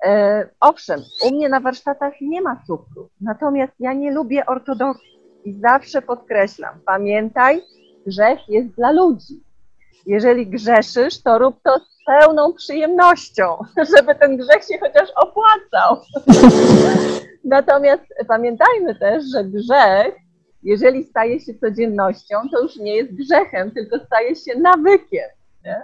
e, owszem, u mnie na warsztatach nie ma cukru, natomiast ja nie lubię ortodoksji i zawsze podkreślam, pamiętaj, grzech jest dla ludzi. Jeżeli grzeszysz, to rób to z pełną przyjemnością, żeby ten grzech się chociaż opłacał. Natomiast pamiętajmy też, że grzech, jeżeli staje się codziennością, to już nie jest grzechem, tylko staje się nawykiem. Nie?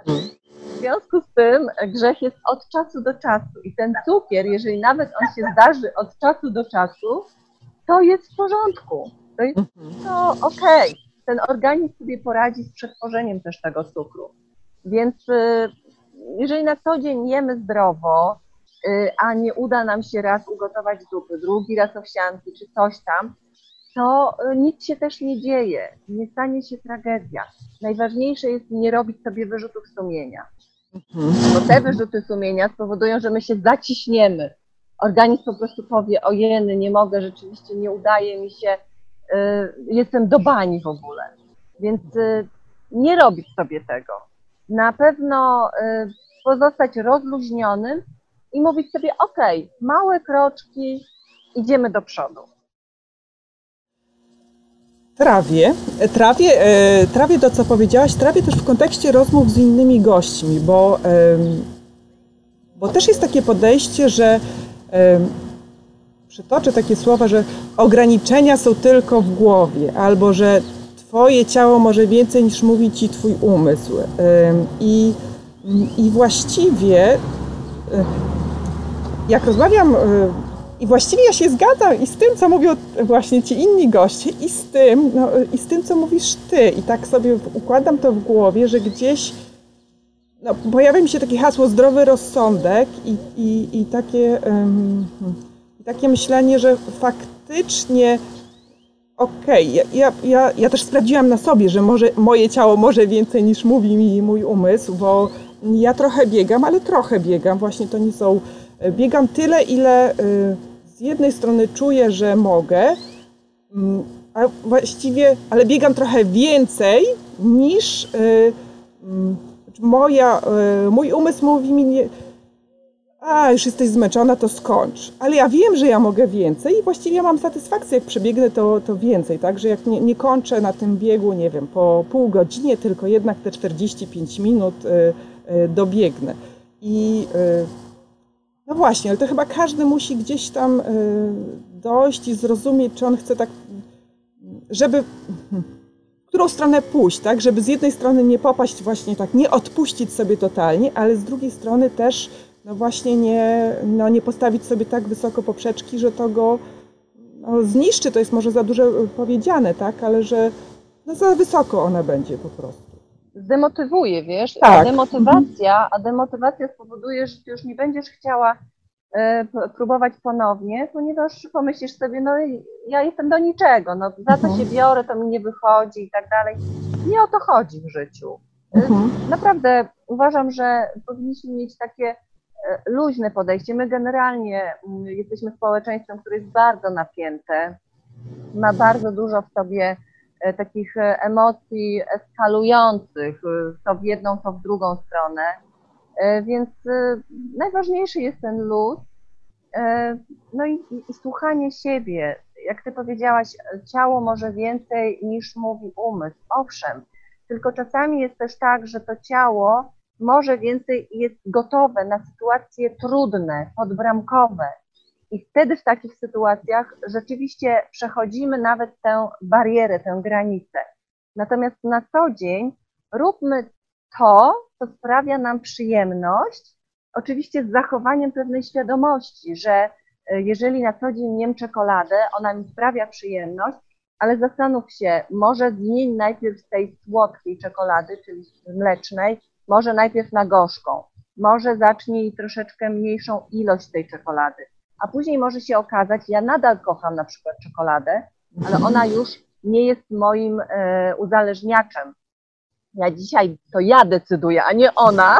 W związku z tym grzech jest od czasu do czasu i ten cukier, jeżeli nawet on się zdarzy od czasu do czasu, to jest w porządku. To jest to okej. Ten organizm sobie poradzi z przetworzeniem też tego cukru. Więc y, jeżeli na co dzień jemy zdrowo, y, a nie uda nam się raz ugotować zupy, drugi raz owsianki czy coś tam, to y, nic się też nie dzieje, nie stanie się tragedia. Najważniejsze jest nie robić sobie wyrzutów sumienia, Mhm. bo te wyrzuty sumienia spowodują, że my się zaciśniemy. Organizm po prostu powie, ojeny, nie mogę, rzeczywiście nie udaje mi się, jestem do bani w ogóle. Więc y, nie robić sobie tego. Na pewno y, pozostać rozluźnionym i mówić sobie, ok, małe kroczki, idziemy do przodu. Trawię, e, trawię, e, trawię to, co powiedziałaś, trawię też w kontekście rozmów z innymi gośćmi, bo, bo też jest takie podejście, że przytoczę takie słowa, że ograniczenia są tylko w głowie, albo że twoje ciało może więcej niż mówi ci twój umysł. I, i właściwie e, jak rozmawiam, y, i właściwie ja się zgadzam i z tym, co mówią właśnie ci inni goście, i z tym, no, y, i z tym, co mówisz ty. I tak sobie układam to w głowie, że gdzieś no, pojawia mi się takie hasło zdrowy rozsądek i, i, i, takie, i takie myślenie, że faktycznie okej, ja, ja, ja, ja też sprawdziłam na sobie, że może moje ciało może więcej niż mówi mi mój umysł, bo ja trochę biegam, ale trochę biegam. Właśnie to nie są. Biegam tyle, ile y, z jednej strony czuję, że mogę, mm, a właściwie, ale biegam trochę więcej niż y, mm, moja, mój umysł mówi mi, nie, a już jesteś zmęczona, to skończ. Ale ja wiem, że ja mogę więcej i właściwie ja mam satysfakcję, jak przebiegnę, to, to więcej, tak? Że jak nie, nie kończę na tym biegu, nie wiem, po pół godzinie, tylko jednak te 45 minut y, y, dobiegnę. I y, no właśnie, ale to chyba każdy musi gdzieś tam y, dojść i zrozumieć, czy on chce tak, żeby którą stronę pójść, tak? Żeby z jednej strony nie popaść właśnie tak, nie odpuścić sobie totalnie, ale z drugiej strony też no właśnie nie, no nie postawić sobie tak wysoko poprzeczki, że to go no, zniszczy, to jest może za dużo powiedziane, tak? Ale że no za wysoko ona będzie po prostu. Zdemotywuje, wiesz? Tak. A demotywacja, a demotywacja spowoduje, że ty już nie będziesz chciała e, próbować ponownie, ponieważ pomyślisz sobie, no ja jestem do niczego, no za co Mhm. się biorę, to mi nie wychodzi i tak dalej. Nie o to chodzi w życiu. E, Mhm. Naprawdę uważam, że powinniśmy mieć takie e, luźne podejście. My generalnie mm, jesteśmy społeczeństwem, które jest bardzo napięte, ma bardzo dużo w sobie e, takich e, emocji eskalujących, e, to w jedną, to w drugą stronę. Więc najważniejszy jest ten luz. No i, i, i słuchanie siebie. Jak ty powiedziałaś, ciało może więcej niż mówi umysł. Owszem, tylko czasami jest też tak, że to ciało może więcej jest gotowe na sytuacje trudne, podbramkowe. I wtedy w takich sytuacjach rzeczywiście przechodzimy nawet tę barierę, tę granicę. Natomiast na co dzień róbmy to, co sprawia nam przyjemność, oczywiście z zachowaniem pewnej świadomości, że e, jeżeli na co dzień jem czekoladę, ona mi sprawia przyjemność, ale zastanów się, może zmień najpierw z tej słodkiej czekolady, czyli mlecznej, może najpierw na gorzką, może zacznij troszeczkę mniejszą ilość tej czekolady, a później może się okazać, ja nadal kocham na przykład czekoladę, ale ona już nie jest moim e, uzależniaczem. Ja dzisiaj to ja decyduję, a nie ona,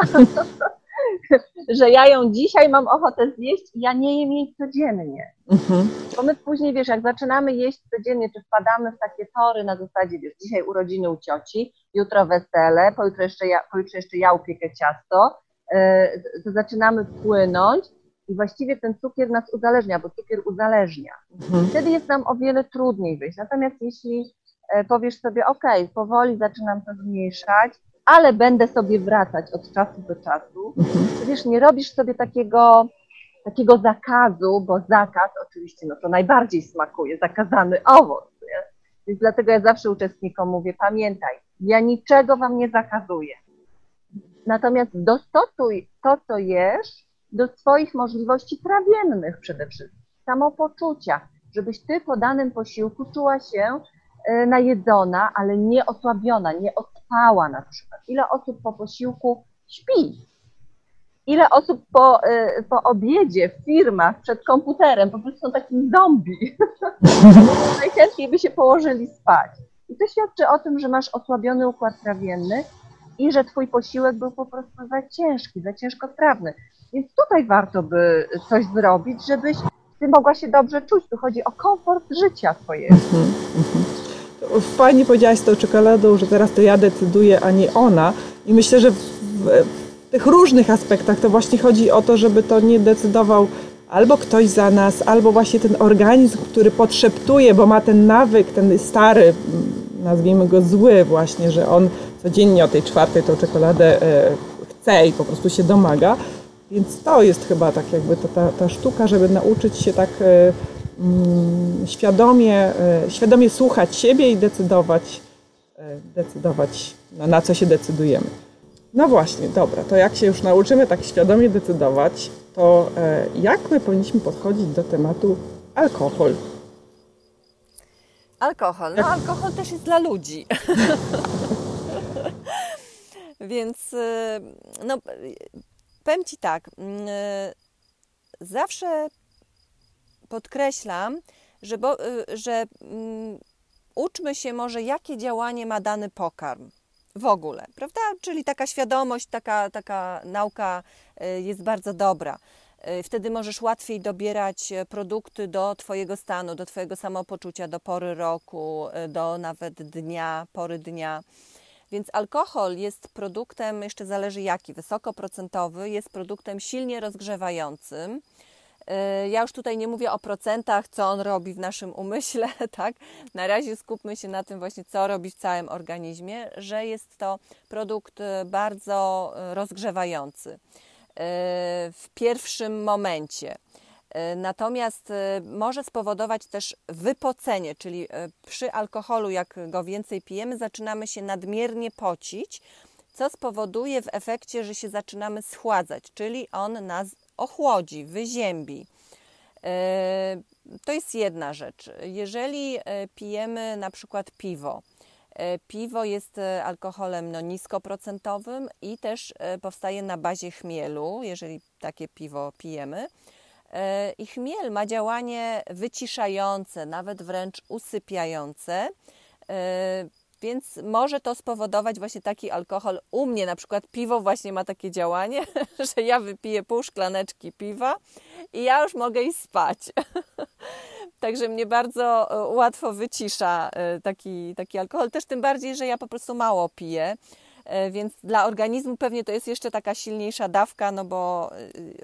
że ja ją dzisiaj mam ochotę zjeść i ja nie jem jej codziennie. Mhm. Bo my później, wiesz, jak zaczynamy jeść codziennie, czy wpadamy w takie tory na zasadzie, wiesz, dzisiaj urodziny u cioci, jutro wesele, pojutrze jeszcze ja, pojutrze jeszcze ja upiekę ciasto, yy, to zaczynamy płynąć i właściwie ten cukier nas uzależnia, bo cukier uzależnia. Mhm. Wtedy jest nam o wiele trudniej wyjść. Natomiast jeśli e, powiesz sobie, ok, powoli zaczynam to zmniejszać, ale będę sobie wracać od czasu do czasu, Mhm. to wiesz, nie robisz sobie takiego, takiego zakazu, bo zakaz oczywiście, no to najbardziej smakuje, zakazany owoc, nie? Więc dlatego ja zawsze uczestnikom mówię, pamiętaj, ja niczego wam nie zakazuję. Natomiast dostosuj to, co jesz, do swoich możliwości trawiennych przede wszystkim, samopoczucia, żebyś ty po danym posiłku czuła się e, najedzona, ale nie osłabiona, nie ospała na przykład. Ile osób po posiłku śpi? Ile osób po, po obiedzie w firmach przed komputerem po prostu są takim zombie. Najchętniej by się położyli spać. I to świadczy o tym, że masz osłabiony układ trawienny i że twój posiłek był po prostu za ciężki, za ciężkotrawny. Więc tutaj warto by coś zrobić, żebyś ty mogła się dobrze czuć. Tu chodzi o komfort życia twojego. Mhm, mhm. Fajnie powiedziałaś z tą czekoladą, że teraz to ja decyduję, a nie ona. I myślę, że w tych różnych aspektach to właśnie chodzi o to, żeby to nie decydował albo ktoś za nas, albo właśnie ten organizm, który podszeptuje, bo ma ten nawyk, ten stary, nazwijmy go zły właśnie, że on codziennie o tej czwartej tą czekoladę e, chce i po prostu się domaga. Więc to jest chyba tak jakby to, ta, ta sztuka, żeby nauczyć się tak e, mm, świadomie, e, świadomie słuchać siebie i decydować, decydować na, na co się decydujemy. No właśnie, dobra, to jak się już nauczymy tak świadomie decydować, to jak my powinniśmy podchodzić do tematu alkohol? Alkohol. No, alkohol też jest dla ludzi. Więc y, no, powiem Ci tak, y, zawsze podkreślam, że, bo, y, że um, uczmy się może, jakie działanie ma dany pokarm w ogóle, prawda? Czyli taka świadomość, taka, taka nauka jest bardzo dobra. Wtedy możesz łatwiej dobierać produkty do Twojego stanu, do Twojego samopoczucia, do pory roku, do nawet dnia, pory dnia. Więc alkohol jest produktem, jeszcze zależy jaki, wysokoprocentowy, jest produktem silnie rozgrzewającym. Y, ja już tutaj nie mówię o procentach, co on robi w naszym umyśle, tak? Na razie skupmy się na tym właśnie, co robi w całym organizmie, że jest to produkt y, bardzo y, rozgrzewający w pierwszym momencie. Natomiast może spowodować też wypocenie, czyli przy alkoholu, jak go więcej pijemy, zaczynamy się nadmiernie pocić, co spowoduje w efekcie, że się zaczynamy schładzać, czyli on nas ochłodzi, wyziębi. To jest jedna rzecz. Jeżeli pijemy na przykład piwo, Piwo jest alkoholem no, niskoprocentowym i też powstaje na bazie chmielu, jeżeli takie piwo pijemy. E, I chmiel ma działanie wyciszające, nawet wręcz usypiające, e, więc może to spowodować właśnie taki alkohol. U mnie na przykład piwo właśnie ma takie działanie, że ja wypiję pół szklaneczki piwa i ja już mogę iść spać. Także mnie bardzo e, łatwo wycisza taki, taki alkohol. Też tym bardziej, że ja po prostu mało piję. E, więc dla organizmu pewnie to jest jeszcze taka silniejsza dawka, no bo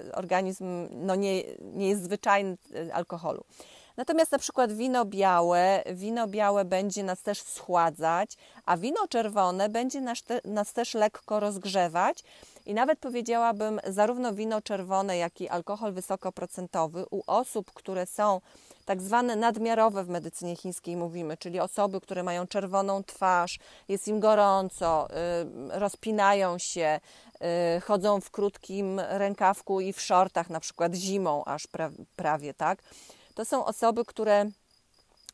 e, organizm no nie, nie jest zwyczajny e, alkoholu. Natomiast na przykład wino białe, wino białe będzie nas też schładzać, a wino czerwone będzie nas, te, nas też lekko rozgrzewać. I nawet powiedziałabym, zarówno wino czerwone, jak i alkohol wysokoprocentowy u osób, które są tak zwane nadmiarowe w medycynie chińskiej mówimy, czyli osoby, które mają czerwoną twarz, jest im gorąco, y, rozpinają się, y, chodzą w krótkim rękawku i w shortach, na przykład zimą aż prawie, tak? To są osoby, które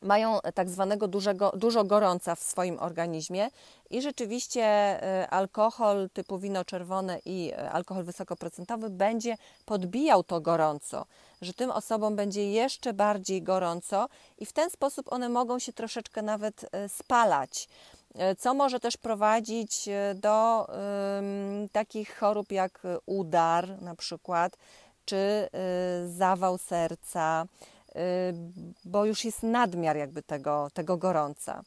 mają tak zwanego dużego, dużo gorąca w swoim organizmie i rzeczywiście e, alkohol typu wino czerwone i e, alkohol wysokoprocentowy będzie podbijał to gorąco, że tym osobom będzie jeszcze bardziej gorąco i w ten sposób one mogą się troszeczkę nawet e, spalać co może też prowadzić do um, takich chorób jak udar na przykład, czy y, zawał serca, bo już jest nadmiar jakby tego, tego gorąca.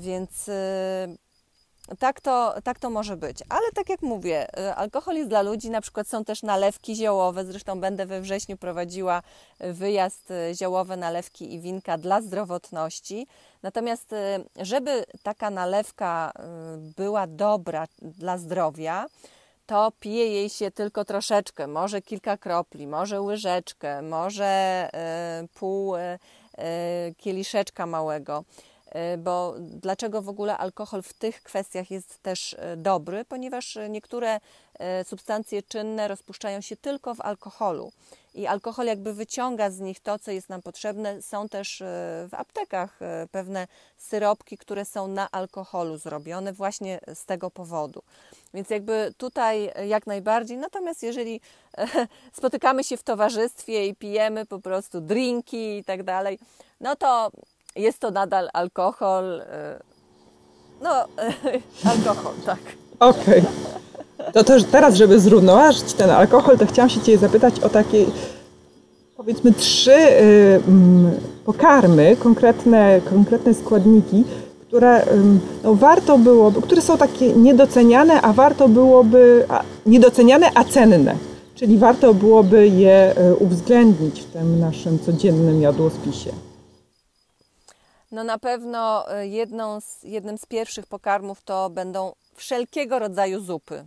Więc y, tak to, tak to może być. Ale tak jak mówię, y, alkohol jest dla ludzi, na przykład są też nalewki ziołowe, zresztą będę we wrześniu prowadziła wyjazd ziołowe nalewki i winka dla zdrowotności. Natomiast żeby taka nalewka była dobra dla zdrowia, to pije jej się tylko troszeczkę, może kilka kropli, może łyżeczkę, może e, pół e, e, kieliszeczka małego. Bo dlaczego w ogóle alkohol w tych kwestiach jest też dobry? Ponieważ niektóre substancje czynne rozpuszczają się tylko w alkoholu i alkohol jakby wyciąga z nich to, co jest nam potrzebne. Są też w aptekach pewne syropki, które są na alkoholu zrobione właśnie z tego powodu. Więc jakby tutaj jak najbardziej. Natomiast jeżeli spotykamy się w towarzystwie i pijemy po prostu drinki i tak dalej, no to jest to nadal alkohol. No, alkohol, tak. Okej. Okay. To też teraz, żeby zrównoważyć ten alkohol, to chciałam się Cię zapytać o takie powiedzmy trzy y, pokarmy, konkretne, konkretne składniki, które no, warto byłoby, które są takie niedoceniane, a warto byłoby, a, niedoceniane, a cenne. Czyli warto byłoby je y, uwzględnić w tym naszym codziennym jadłospisie. No na pewno y, jedną z, jednym z pierwszych pokarmów to będą wszelkiego rodzaju zupy.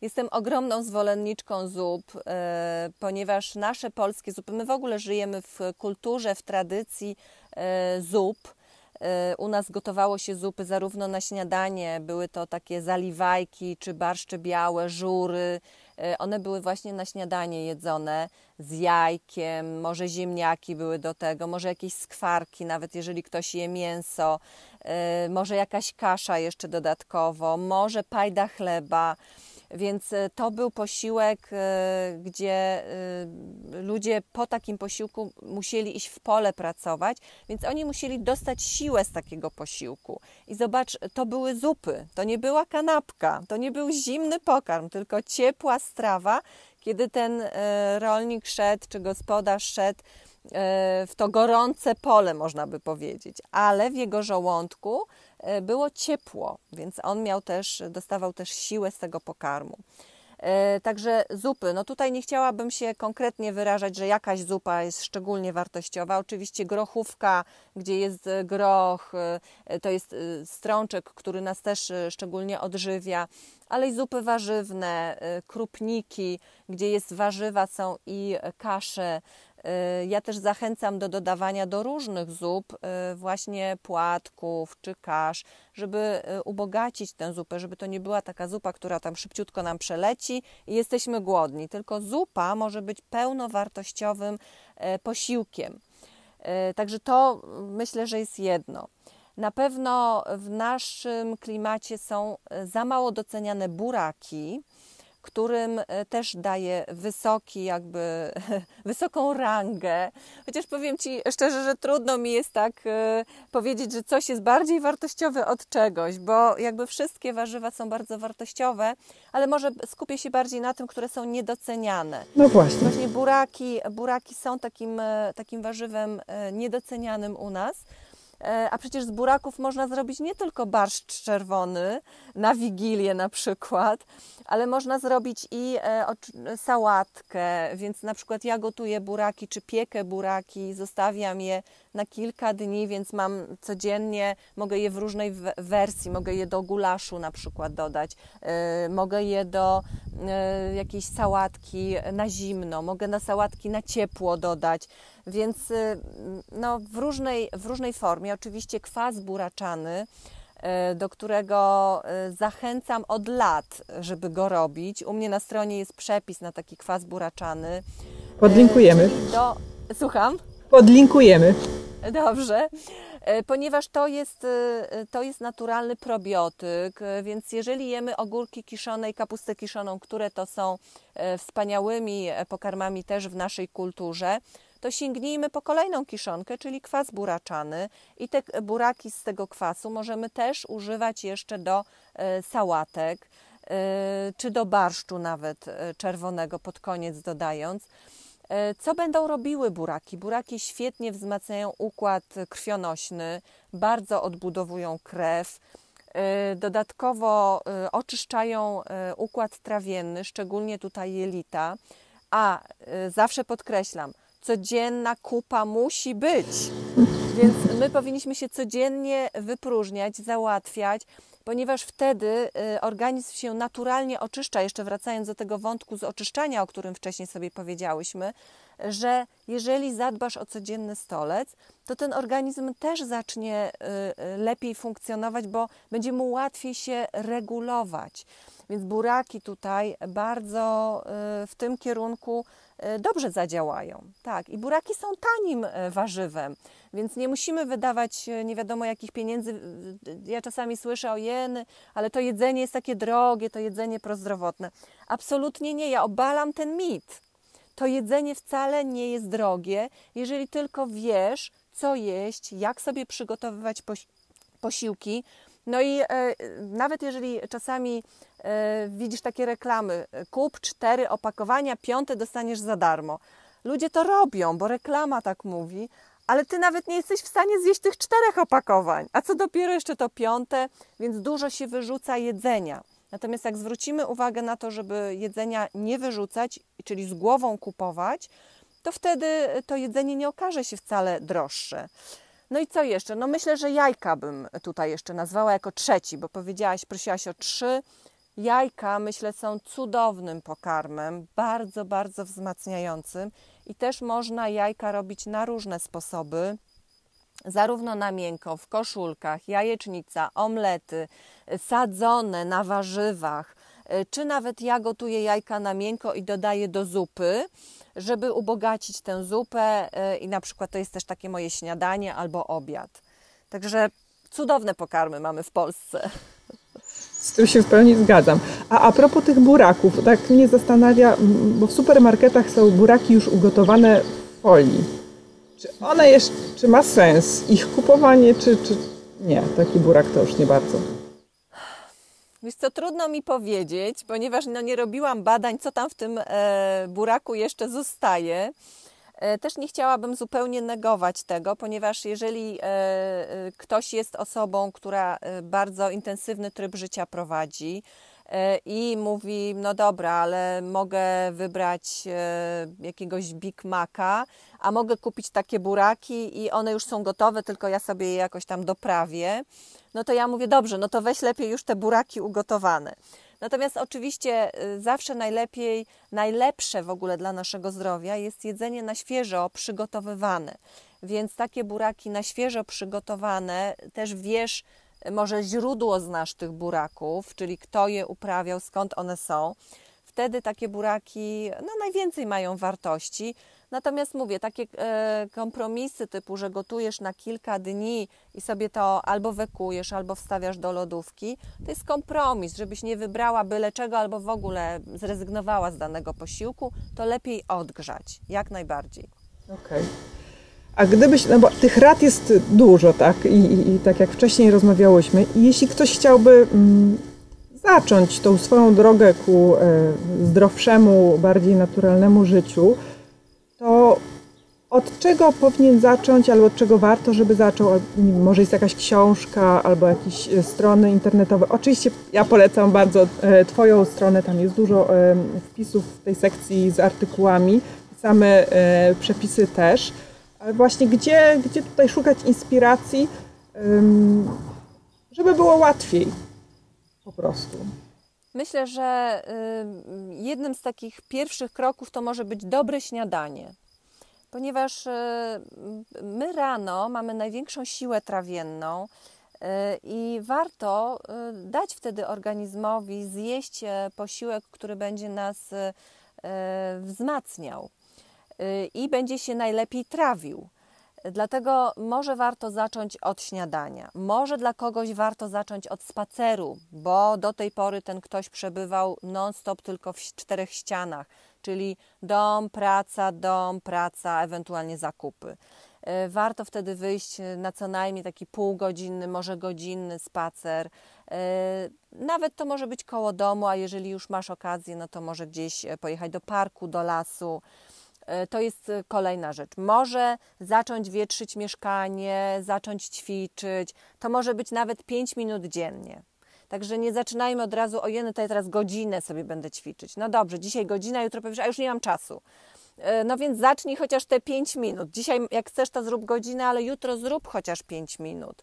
Jestem ogromną zwolenniczką zup, e, ponieważ nasze polskie zupy, my w ogóle żyjemy w kulturze, w tradycji zup. E, u nas gotowało się zupy zarówno na śniadanie, były to takie zaliwajki czy barszcze białe, żury. One były właśnie na śniadanie jedzone z jajkiem, może ziemniaki były do tego, może jakieś skwarki, nawet jeżeli ktoś je mięso, może jakaś kasza jeszcze dodatkowo, może pajda chleba. Więc e, to był posiłek, e, gdzie e, ludzie po takim posiłku musieli iść w pole pracować, więc oni musieli dostać siłę z takiego posiłku. I zobacz, to były zupy, to nie była kanapka, to nie był zimny pokarm, tylko ciepła strawa, kiedy ten rolnik szedł, czy gospodarz szedł w to gorące pole, można by powiedzieć, ale w jego żołądku było ciepło, więc on miał też, dostawał też siłę z tego pokarmu. E, także zupy. No tutaj nie chciałabym się konkretnie wyrażać, że jakaś zupa jest szczególnie wartościowa. Oczywiście grochówka, gdzie jest groch, e, to jest strączek, który nas też szczególnie odżywia, ale i zupy warzywne, krupniki, gdzie jest warzywa, są i kasze, ja też zachęcam do dodawania do różnych zup y, właśnie płatków czy kasz, żeby y, ubogacić tę zupę, żeby to nie była taka zupa, która tam szybciutko nam przeleci i jesteśmy głodni, tylko zupa może być pełnowartościowym posiłkiem. Także to myślę, że jest jedno. Na pewno w naszym klimacie są za mało doceniane buraki którym e, też daje wysoki, jakby wysoką rangę. Chociaż powiem Ci szczerze, że trudno mi jest tak e, powiedzieć, że coś jest bardziej wartościowe od czegoś, bo jakby wszystkie warzywa są bardzo wartościowe, ale może skupię się bardziej na tym, które są niedoceniane. No właśnie. Właśnie buraki, buraki są takim, e, takim warzywem niedocenianym u nas. E, a przecież z buraków można zrobić nie tylko barszcz czerwony na wigilię na przykład, ale można zrobić i e, sałatkę, więc na przykład ja gotuję buraki czy piekę buraki, zostawiam je na kilka dni, więc mam codziennie, mogę je w różnej wersji, mogę je do gulaszu na przykład dodać, e, mogę je do jakiejś sałatki na zimno, mogę na sałatki na ciepło dodać. Więc y, no, w, różnej, w różnej formie. Oczywiście kwas buraczany, y, do którego y, zachęcam od lat, żeby go robić. U mnie na stronie jest przepis na taki kwas buraczany. Podlinkujemy. Do... Słucham? Podlinkujemy. Dobrze. Ponieważ to jest, to jest naturalny probiotyk, więc jeżeli jemy ogórki kiszone i kapustę kiszoną, które to są wspaniałymi pokarmami też w naszej kulturze, to sięgnijmy po kolejną kiszonkę, czyli kwas buraczany i te buraki z tego kwasu możemy też używać jeszcze do e, sałatek e, czy do barszczu nawet e, czerwonego pod koniec dodając. Co będą robiły buraki? Buraki świetnie wzmacniają układ krwionośny, bardzo odbudowują krew, dodatkowo oczyszczają układ trawienny, szczególnie tutaj jelita. A zawsze podkreślam, codzienna kupa musi być. Więc my powinniśmy się codziennie wypróżniać, załatwiać, ponieważ wtedy y, organizm się naturalnie oczyszcza. Jeszcze wracając do tego wątku z oczyszczania, o którym wcześniej sobie powiedziałyśmy, że jeżeli zadbasz o codzienny stolec, to ten organizm też zacznie y, y, lepiej funkcjonować, bo będzie mu łatwiej się regulować. Więc buraki tutaj bardzo w tym kierunku dobrze zadziałają. Tak, i buraki są tanim warzywem, więc nie musimy wydawać nie wiadomo jakich pieniędzy. Ja czasami słyszę o jeny, ale to jedzenie jest takie drogie, to jedzenie prozdrowotne. Absolutnie nie, ja obalam ten mit. To jedzenie wcale nie jest drogie, jeżeli tylko wiesz, co jeść, jak sobie przygotowywać posiłki. No i e, nawet jeżeli czasami e, widzisz takie reklamy, kup cztery opakowania, piąte dostaniesz za darmo. Ludzie to robią, bo reklama tak mówi, ale ty nawet nie jesteś w stanie zjeść tych czterech opakowań, a co dopiero jeszcze to piąte, więc dużo się wyrzuca jedzenia. Natomiast jak zwrócimy uwagę na to, żeby jedzenia nie wyrzucać, czyli z głową kupować, to wtedy to jedzenie nie okaże się wcale droższe. No i co jeszcze? No myślę, że jajka bym tutaj jeszcze nazwała jako trzeci, bo powiedziałaś, prosiłaś o trzy. Jajka, myślę, są cudownym pokarmem, bardzo, bardzo wzmacniającym i też można jajka robić na różne sposoby zarówno na miękko, w koszulkach, jajecznica, omlety, sadzone na warzywach, e, czy nawet ja gotuję jajka na miękko i dodaję do zupy, żeby ubogacić tę zupę e, i na przykład to jest też takie moje śniadanie albo obiad. Także cudowne pokarmy mamy w Polsce. Z tym się w pełni zgadzam. A a propos tych buraków, tak mnie zastanawia, bo w supermarketach są buraki już ugotowane w folii. Czy one jeszcze, czy ma sens ich kupowanie, czy, czy nie? Taki burak to już nie bardzo. Wiesz co, trudno mi powiedzieć, ponieważ no, nie robiłam badań, co tam w tym e, buraku jeszcze zostaje. E, też nie chciałabym zupełnie negować tego, ponieważ jeżeli e, e ktoś jest osobą, która e, bardzo intensywny tryb życia prowadzi, i mówi, no dobra, ale mogę wybrać e, jakiegoś Big Maca, a mogę kupić takie buraki i one już są gotowe, tylko ja sobie je jakoś tam doprawię. No to ja mówię, dobrze, no to weź lepiej już te buraki ugotowane. Natomiast oczywiście e, zawsze najlepiej, najlepsze w ogóle dla naszego zdrowia jest jedzenie na świeżo przygotowywane. Więc takie buraki na świeżo przygotowane też wiesz, może źródło znasz tych buraków, czyli kto je uprawiał, skąd one są. Wtedy takie buraki no, najwięcej mają wartości. Natomiast mówię, takie e, kompromisy typu, że gotujesz na kilka dni i sobie to albo wekujesz, albo wstawiasz do lodówki, to jest kompromis, żebyś nie wybrała byle czego, albo w ogóle zrezygnowała z danego posiłku, to lepiej odgrzać, jak najbardziej. Okej. Okay. A gdybyś, no bo tych rad jest dużo, tak? I, i, i tak jak wcześniej rozmawiałyśmy, i jeśli ktoś chciałby mm, zacząć tą swoją drogę ku e, zdrowszemu, bardziej naturalnemu życiu, to od czego powinien zacząć, albo od czego warto, żeby zaczął? Może jest jakaś książka, albo jakieś e, strony internetowe. Oczywiście ja polecam bardzo e, Twoją stronę, tam jest dużo wpisów w tej sekcji z artykułami, same przepisy też. Ale właśnie gdzie, gdzie tutaj szukać inspiracji, żeby było łatwiej po prostu. Myślę, że jednym z takich pierwszych kroków to może być dobre śniadanie, ponieważ y, my rano mamy największą siłę trawienną y, i warto y, dać wtedy organizmowi zjeść e, posiłek, który będzie nas wzmacniał i będzie się najlepiej trawił. Dlatego może warto zacząć od śniadania. Może dla kogoś warto zacząć od spaceru, bo do tej pory ten ktoś przebywał non-stop tylko w czterech ścianach, czyli dom, praca, dom, praca, ewentualnie zakupy. E, warto wtedy wyjść na co najmniej taki półgodzinny, może godzinny spacer. E, nawet to może być koło domu, a jeżeli już masz okazję, no to może gdzieś pojechać do parku, do lasu E, to jest e, kolejna rzecz. Może zacząć wietrzyć mieszkanie, zacząć ćwiczyć. To może być nawet 5 minut dziennie. Także nie zaczynajmy od razu, ojej, tutaj teraz godzinę sobie będę ćwiczyć. No dobrze, dzisiaj godzina, jutro powiesz, a już nie mam czasu. E, no więc zacznij chociaż te 5 minut. Dzisiaj, jak chcesz, to zrób godzinę, ale jutro zrób chociaż 5 minut.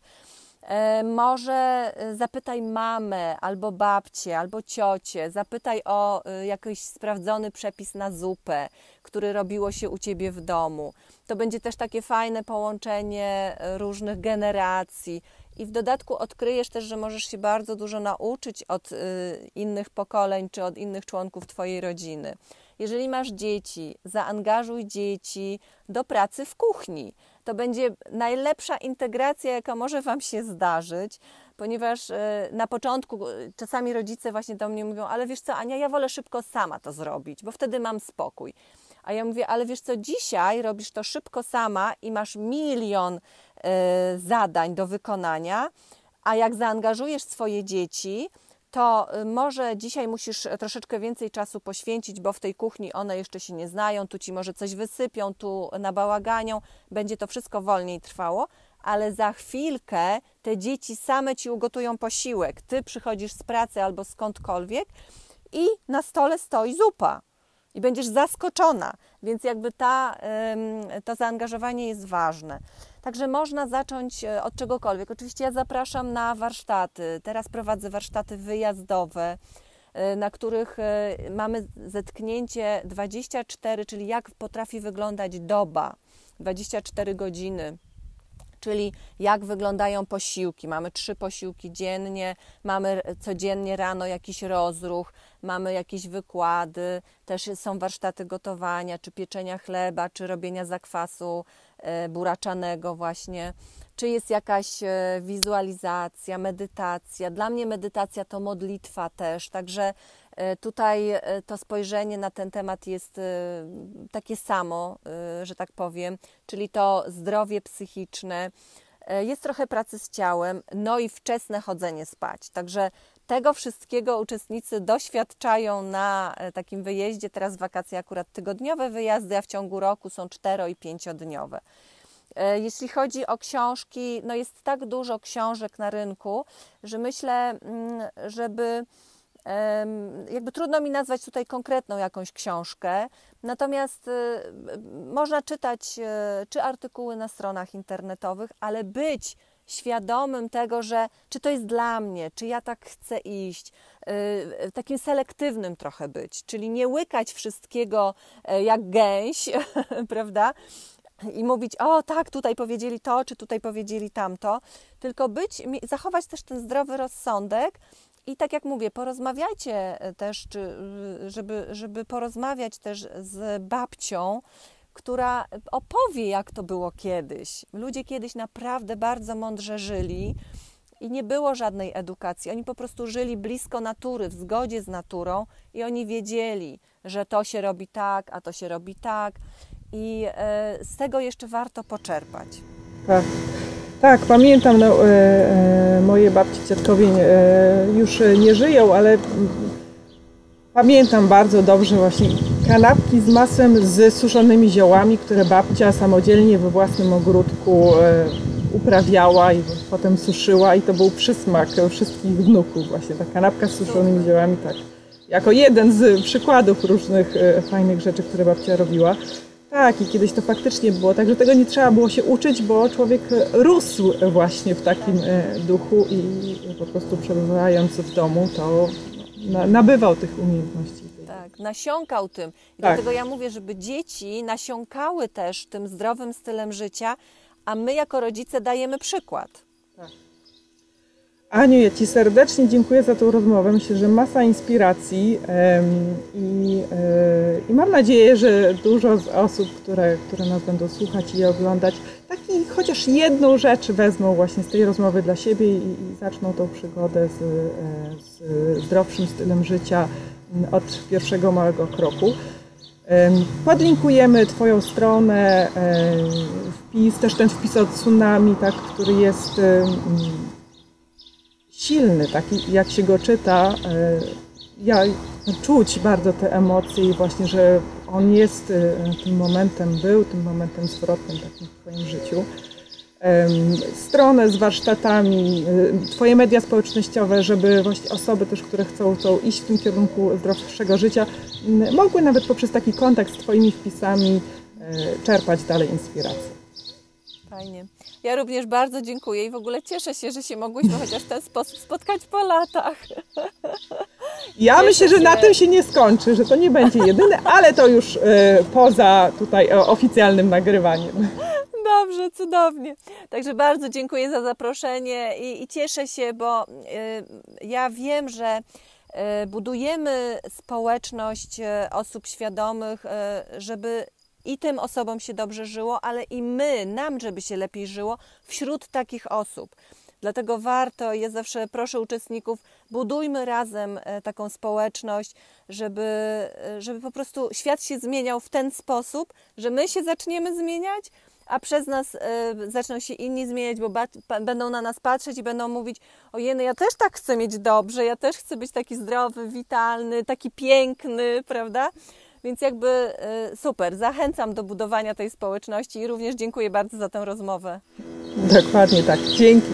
E, może e, zapytaj mamę, albo babcię, albo ciocię, zapytaj o e, jakiś sprawdzony przepis na zupę, który robiło się u ciebie w domu. To będzie też takie fajne połączenie różnych generacji. I w dodatku odkryjesz też, że możesz się bardzo dużo nauczyć od innych pokoleń czy od innych członków Twojej rodziny. Jeżeli masz dzieci, zaangażuj dzieci do pracy w kuchni to będzie najlepsza integracja, jaka może Wam się zdarzyć, ponieważ e, na początku e, czasami rodzice właśnie do mnie mówią, ale wiesz co, Ania, ja wolę szybko sama to zrobić, bo wtedy mam spokój. A ja mówię, ale wiesz co, dzisiaj robisz to szybko sama i masz milion y, zadań do wykonania, a jak zaangażujesz swoje dzieci, to y, może dzisiaj musisz troszeczkę więcej czasu poświęcić, bo w tej kuchni one jeszcze się nie znają, tu ci może coś wysypią, tu nabałaganią, będzie to wszystko wolniej trwało, ale za chwilkę te dzieci same ci ugotują posiłek. Ty przychodzisz z pracy albo skądkolwiek i na stole stoi zupa i będziesz zaskoczona, więc jakby ta, to zaangażowanie jest ważne. Także można zacząć e, od czegokolwiek. Oczywiście ja zapraszam na warsztaty. Teraz prowadzę warsztaty wyjazdowe, e, na których e, mamy zetknięcie 24, czyli jak potrafi wyglądać doba, 24 godziny czyli jak wyglądają posiłki. Mamy trzy posiłki dziennie, mamy codziennie rano jakiś rozruch, mamy jakieś wykłady, też są warsztaty gotowania, czy pieczenia chleba, czy robienia zakwasu buraczanego właśnie, czy jest jakaś e, wizualizacja, medytacja. Dla mnie medytacja to modlitwa też, także e, tutaj to spojrzenie na ten temat jest takie samo, że tak powiem, czyli to zdrowie psychiczne. Jest trochę pracy z ciałem, no i wczesne chodzenie spać. Także tego wszystkiego uczestnicy doświadczają na e, takim wyjeździe. Teraz wakacje akurat tygodniowe wyjazdy, a w ciągu roku są cztero i pięciodniowe. E, jeśli chodzi o książki, no jest tak dużo książek na rynku, że myślę, mm, żeby jakby trudno mi nazwać tutaj konkretną jakąś książkę, natomiast e, można czytać czy artykuły na stronach internetowych, ale być świadomym tego, że czy to jest dla mnie, czy ja tak chcę iść, yy, takim selektywnym trochę być, czyli nie łykać wszystkiego yy, jak gęś, prawda? I mówić, o tak, tutaj powiedzieli to, czy tutaj powiedzieli tamto, tylko być, zachować też ten zdrowy rozsądek i tak jak mówię, porozmawiajcie też, czy, żeby, żeby porozmawiać też z babcią, która opowie, jak to było kiedyś. Ludzie kiedyś naprawdę bardzo mądrze żyli i nie było żadnej edukacji. Oni po prostu żyli blisko natury, w zgodzie z naturą i oni wiedzieli, że to się robi tak, a to się robi tak. I e, z tego jeszcze warto poczerpać. Tak. Tak, pamiętam, no, e, e, moje babci, dziadkowie e, już nie żyją, ale Pamiętam bardzo dobrze właśnie kanapki z masłem z suszonymi ziołami, które babcia samodzielnie we własnym ogródku e, uprawiała i potem suszyła i to był przysmak wszystkich wnuków właśnie, ta kanapka z suszonymi ziołami, tak. Jako jeden z przykładów różnych e, fajnych rzeczy, które babcia robiła. Tak, i kiedyś to faktycznie było tak, że tego nie trzeba było się uczyć, bo człowiek rósł właśnie w takim e, duchu i po prostu przebywając w domu, to nabywał tych umiejętności. Tak, nasiąkał tym. I tak. dlatego ja mówię, żeby dzieci nasiąkały też tym zdrowym stylem życia, a my jako rodzice dajemy przykład. Aniu, ja Ci serdecznie dziękuję za tą rozmowę. Myślę, że masa inspiracji i, e, i mam nadzieję, że dużo z osób, które, które nas będą słuchać i oglądać, taki chociaż jedną rzecz wezmą właśnie z tej rozmowy dla siebie i, i zaczną tą przygodę z, e, z zdrowszym stylem życia od pierwszego małego kroku. Podlinkujemy Twoją stronę, wpis, też ten wpis od tsunami, tak, który jest silny, taki jak się go czyta, e, ja, czuć bardzo te emocje i właśnie, że on jest e, tym momentem, był tym momentem zwrotnym takim w Twoim życiu. Stronę z warsztatami, e, Twoje media społecznościowe, żeby właśnie osoby też, które chcą, chcą iść w tym kierunku zdrowszego życia, mogły nawet poprzez taki kontakt z Twoimi wpisami czerpać dalej inspirację. Fajnie. Ja również bardzo dziękuję i w ogóle cieszę się, że się mogłyśmy chociaż w ten sposób spotkać po latach. Ja Cieszę myślę, że na się. tym się nie skończy, że to nie będzie jedyny, ale to już e, poza tutaj e, oficjalnym nagrywaniem. Dobrze, cudownie. Także bardzo dziękuję za zaproszenie i, i cieszę się, bo y, ja wiem, że y, budujemy społeczność y, osób świadomych, y, żeby i tym osobom się dobrze żyło, ale i my, nam, żeby się lepiej żyło wśród takich osób. Dlatego warto, ja zawsze proszę uczestników, budujmy razem e, taką społeczność, żeby, e, żeby po prostu świat się zmieniał w ten sposób, że my się zaczniemy zmieniać, a przez nas e, zaczną się inni zmieniać, bo będą na nas patrzeć i będą mówić: Ojej, no ja też tak chcę mieć dobrze, ja też chcę być taki zdrowy, witalny, taki piękny, prawda? Więc jakby e, super, zachęcam do budowania tej społeczności i również dziękuję bardzo za tę rozmowę. Dokładnie tak. Dzięki.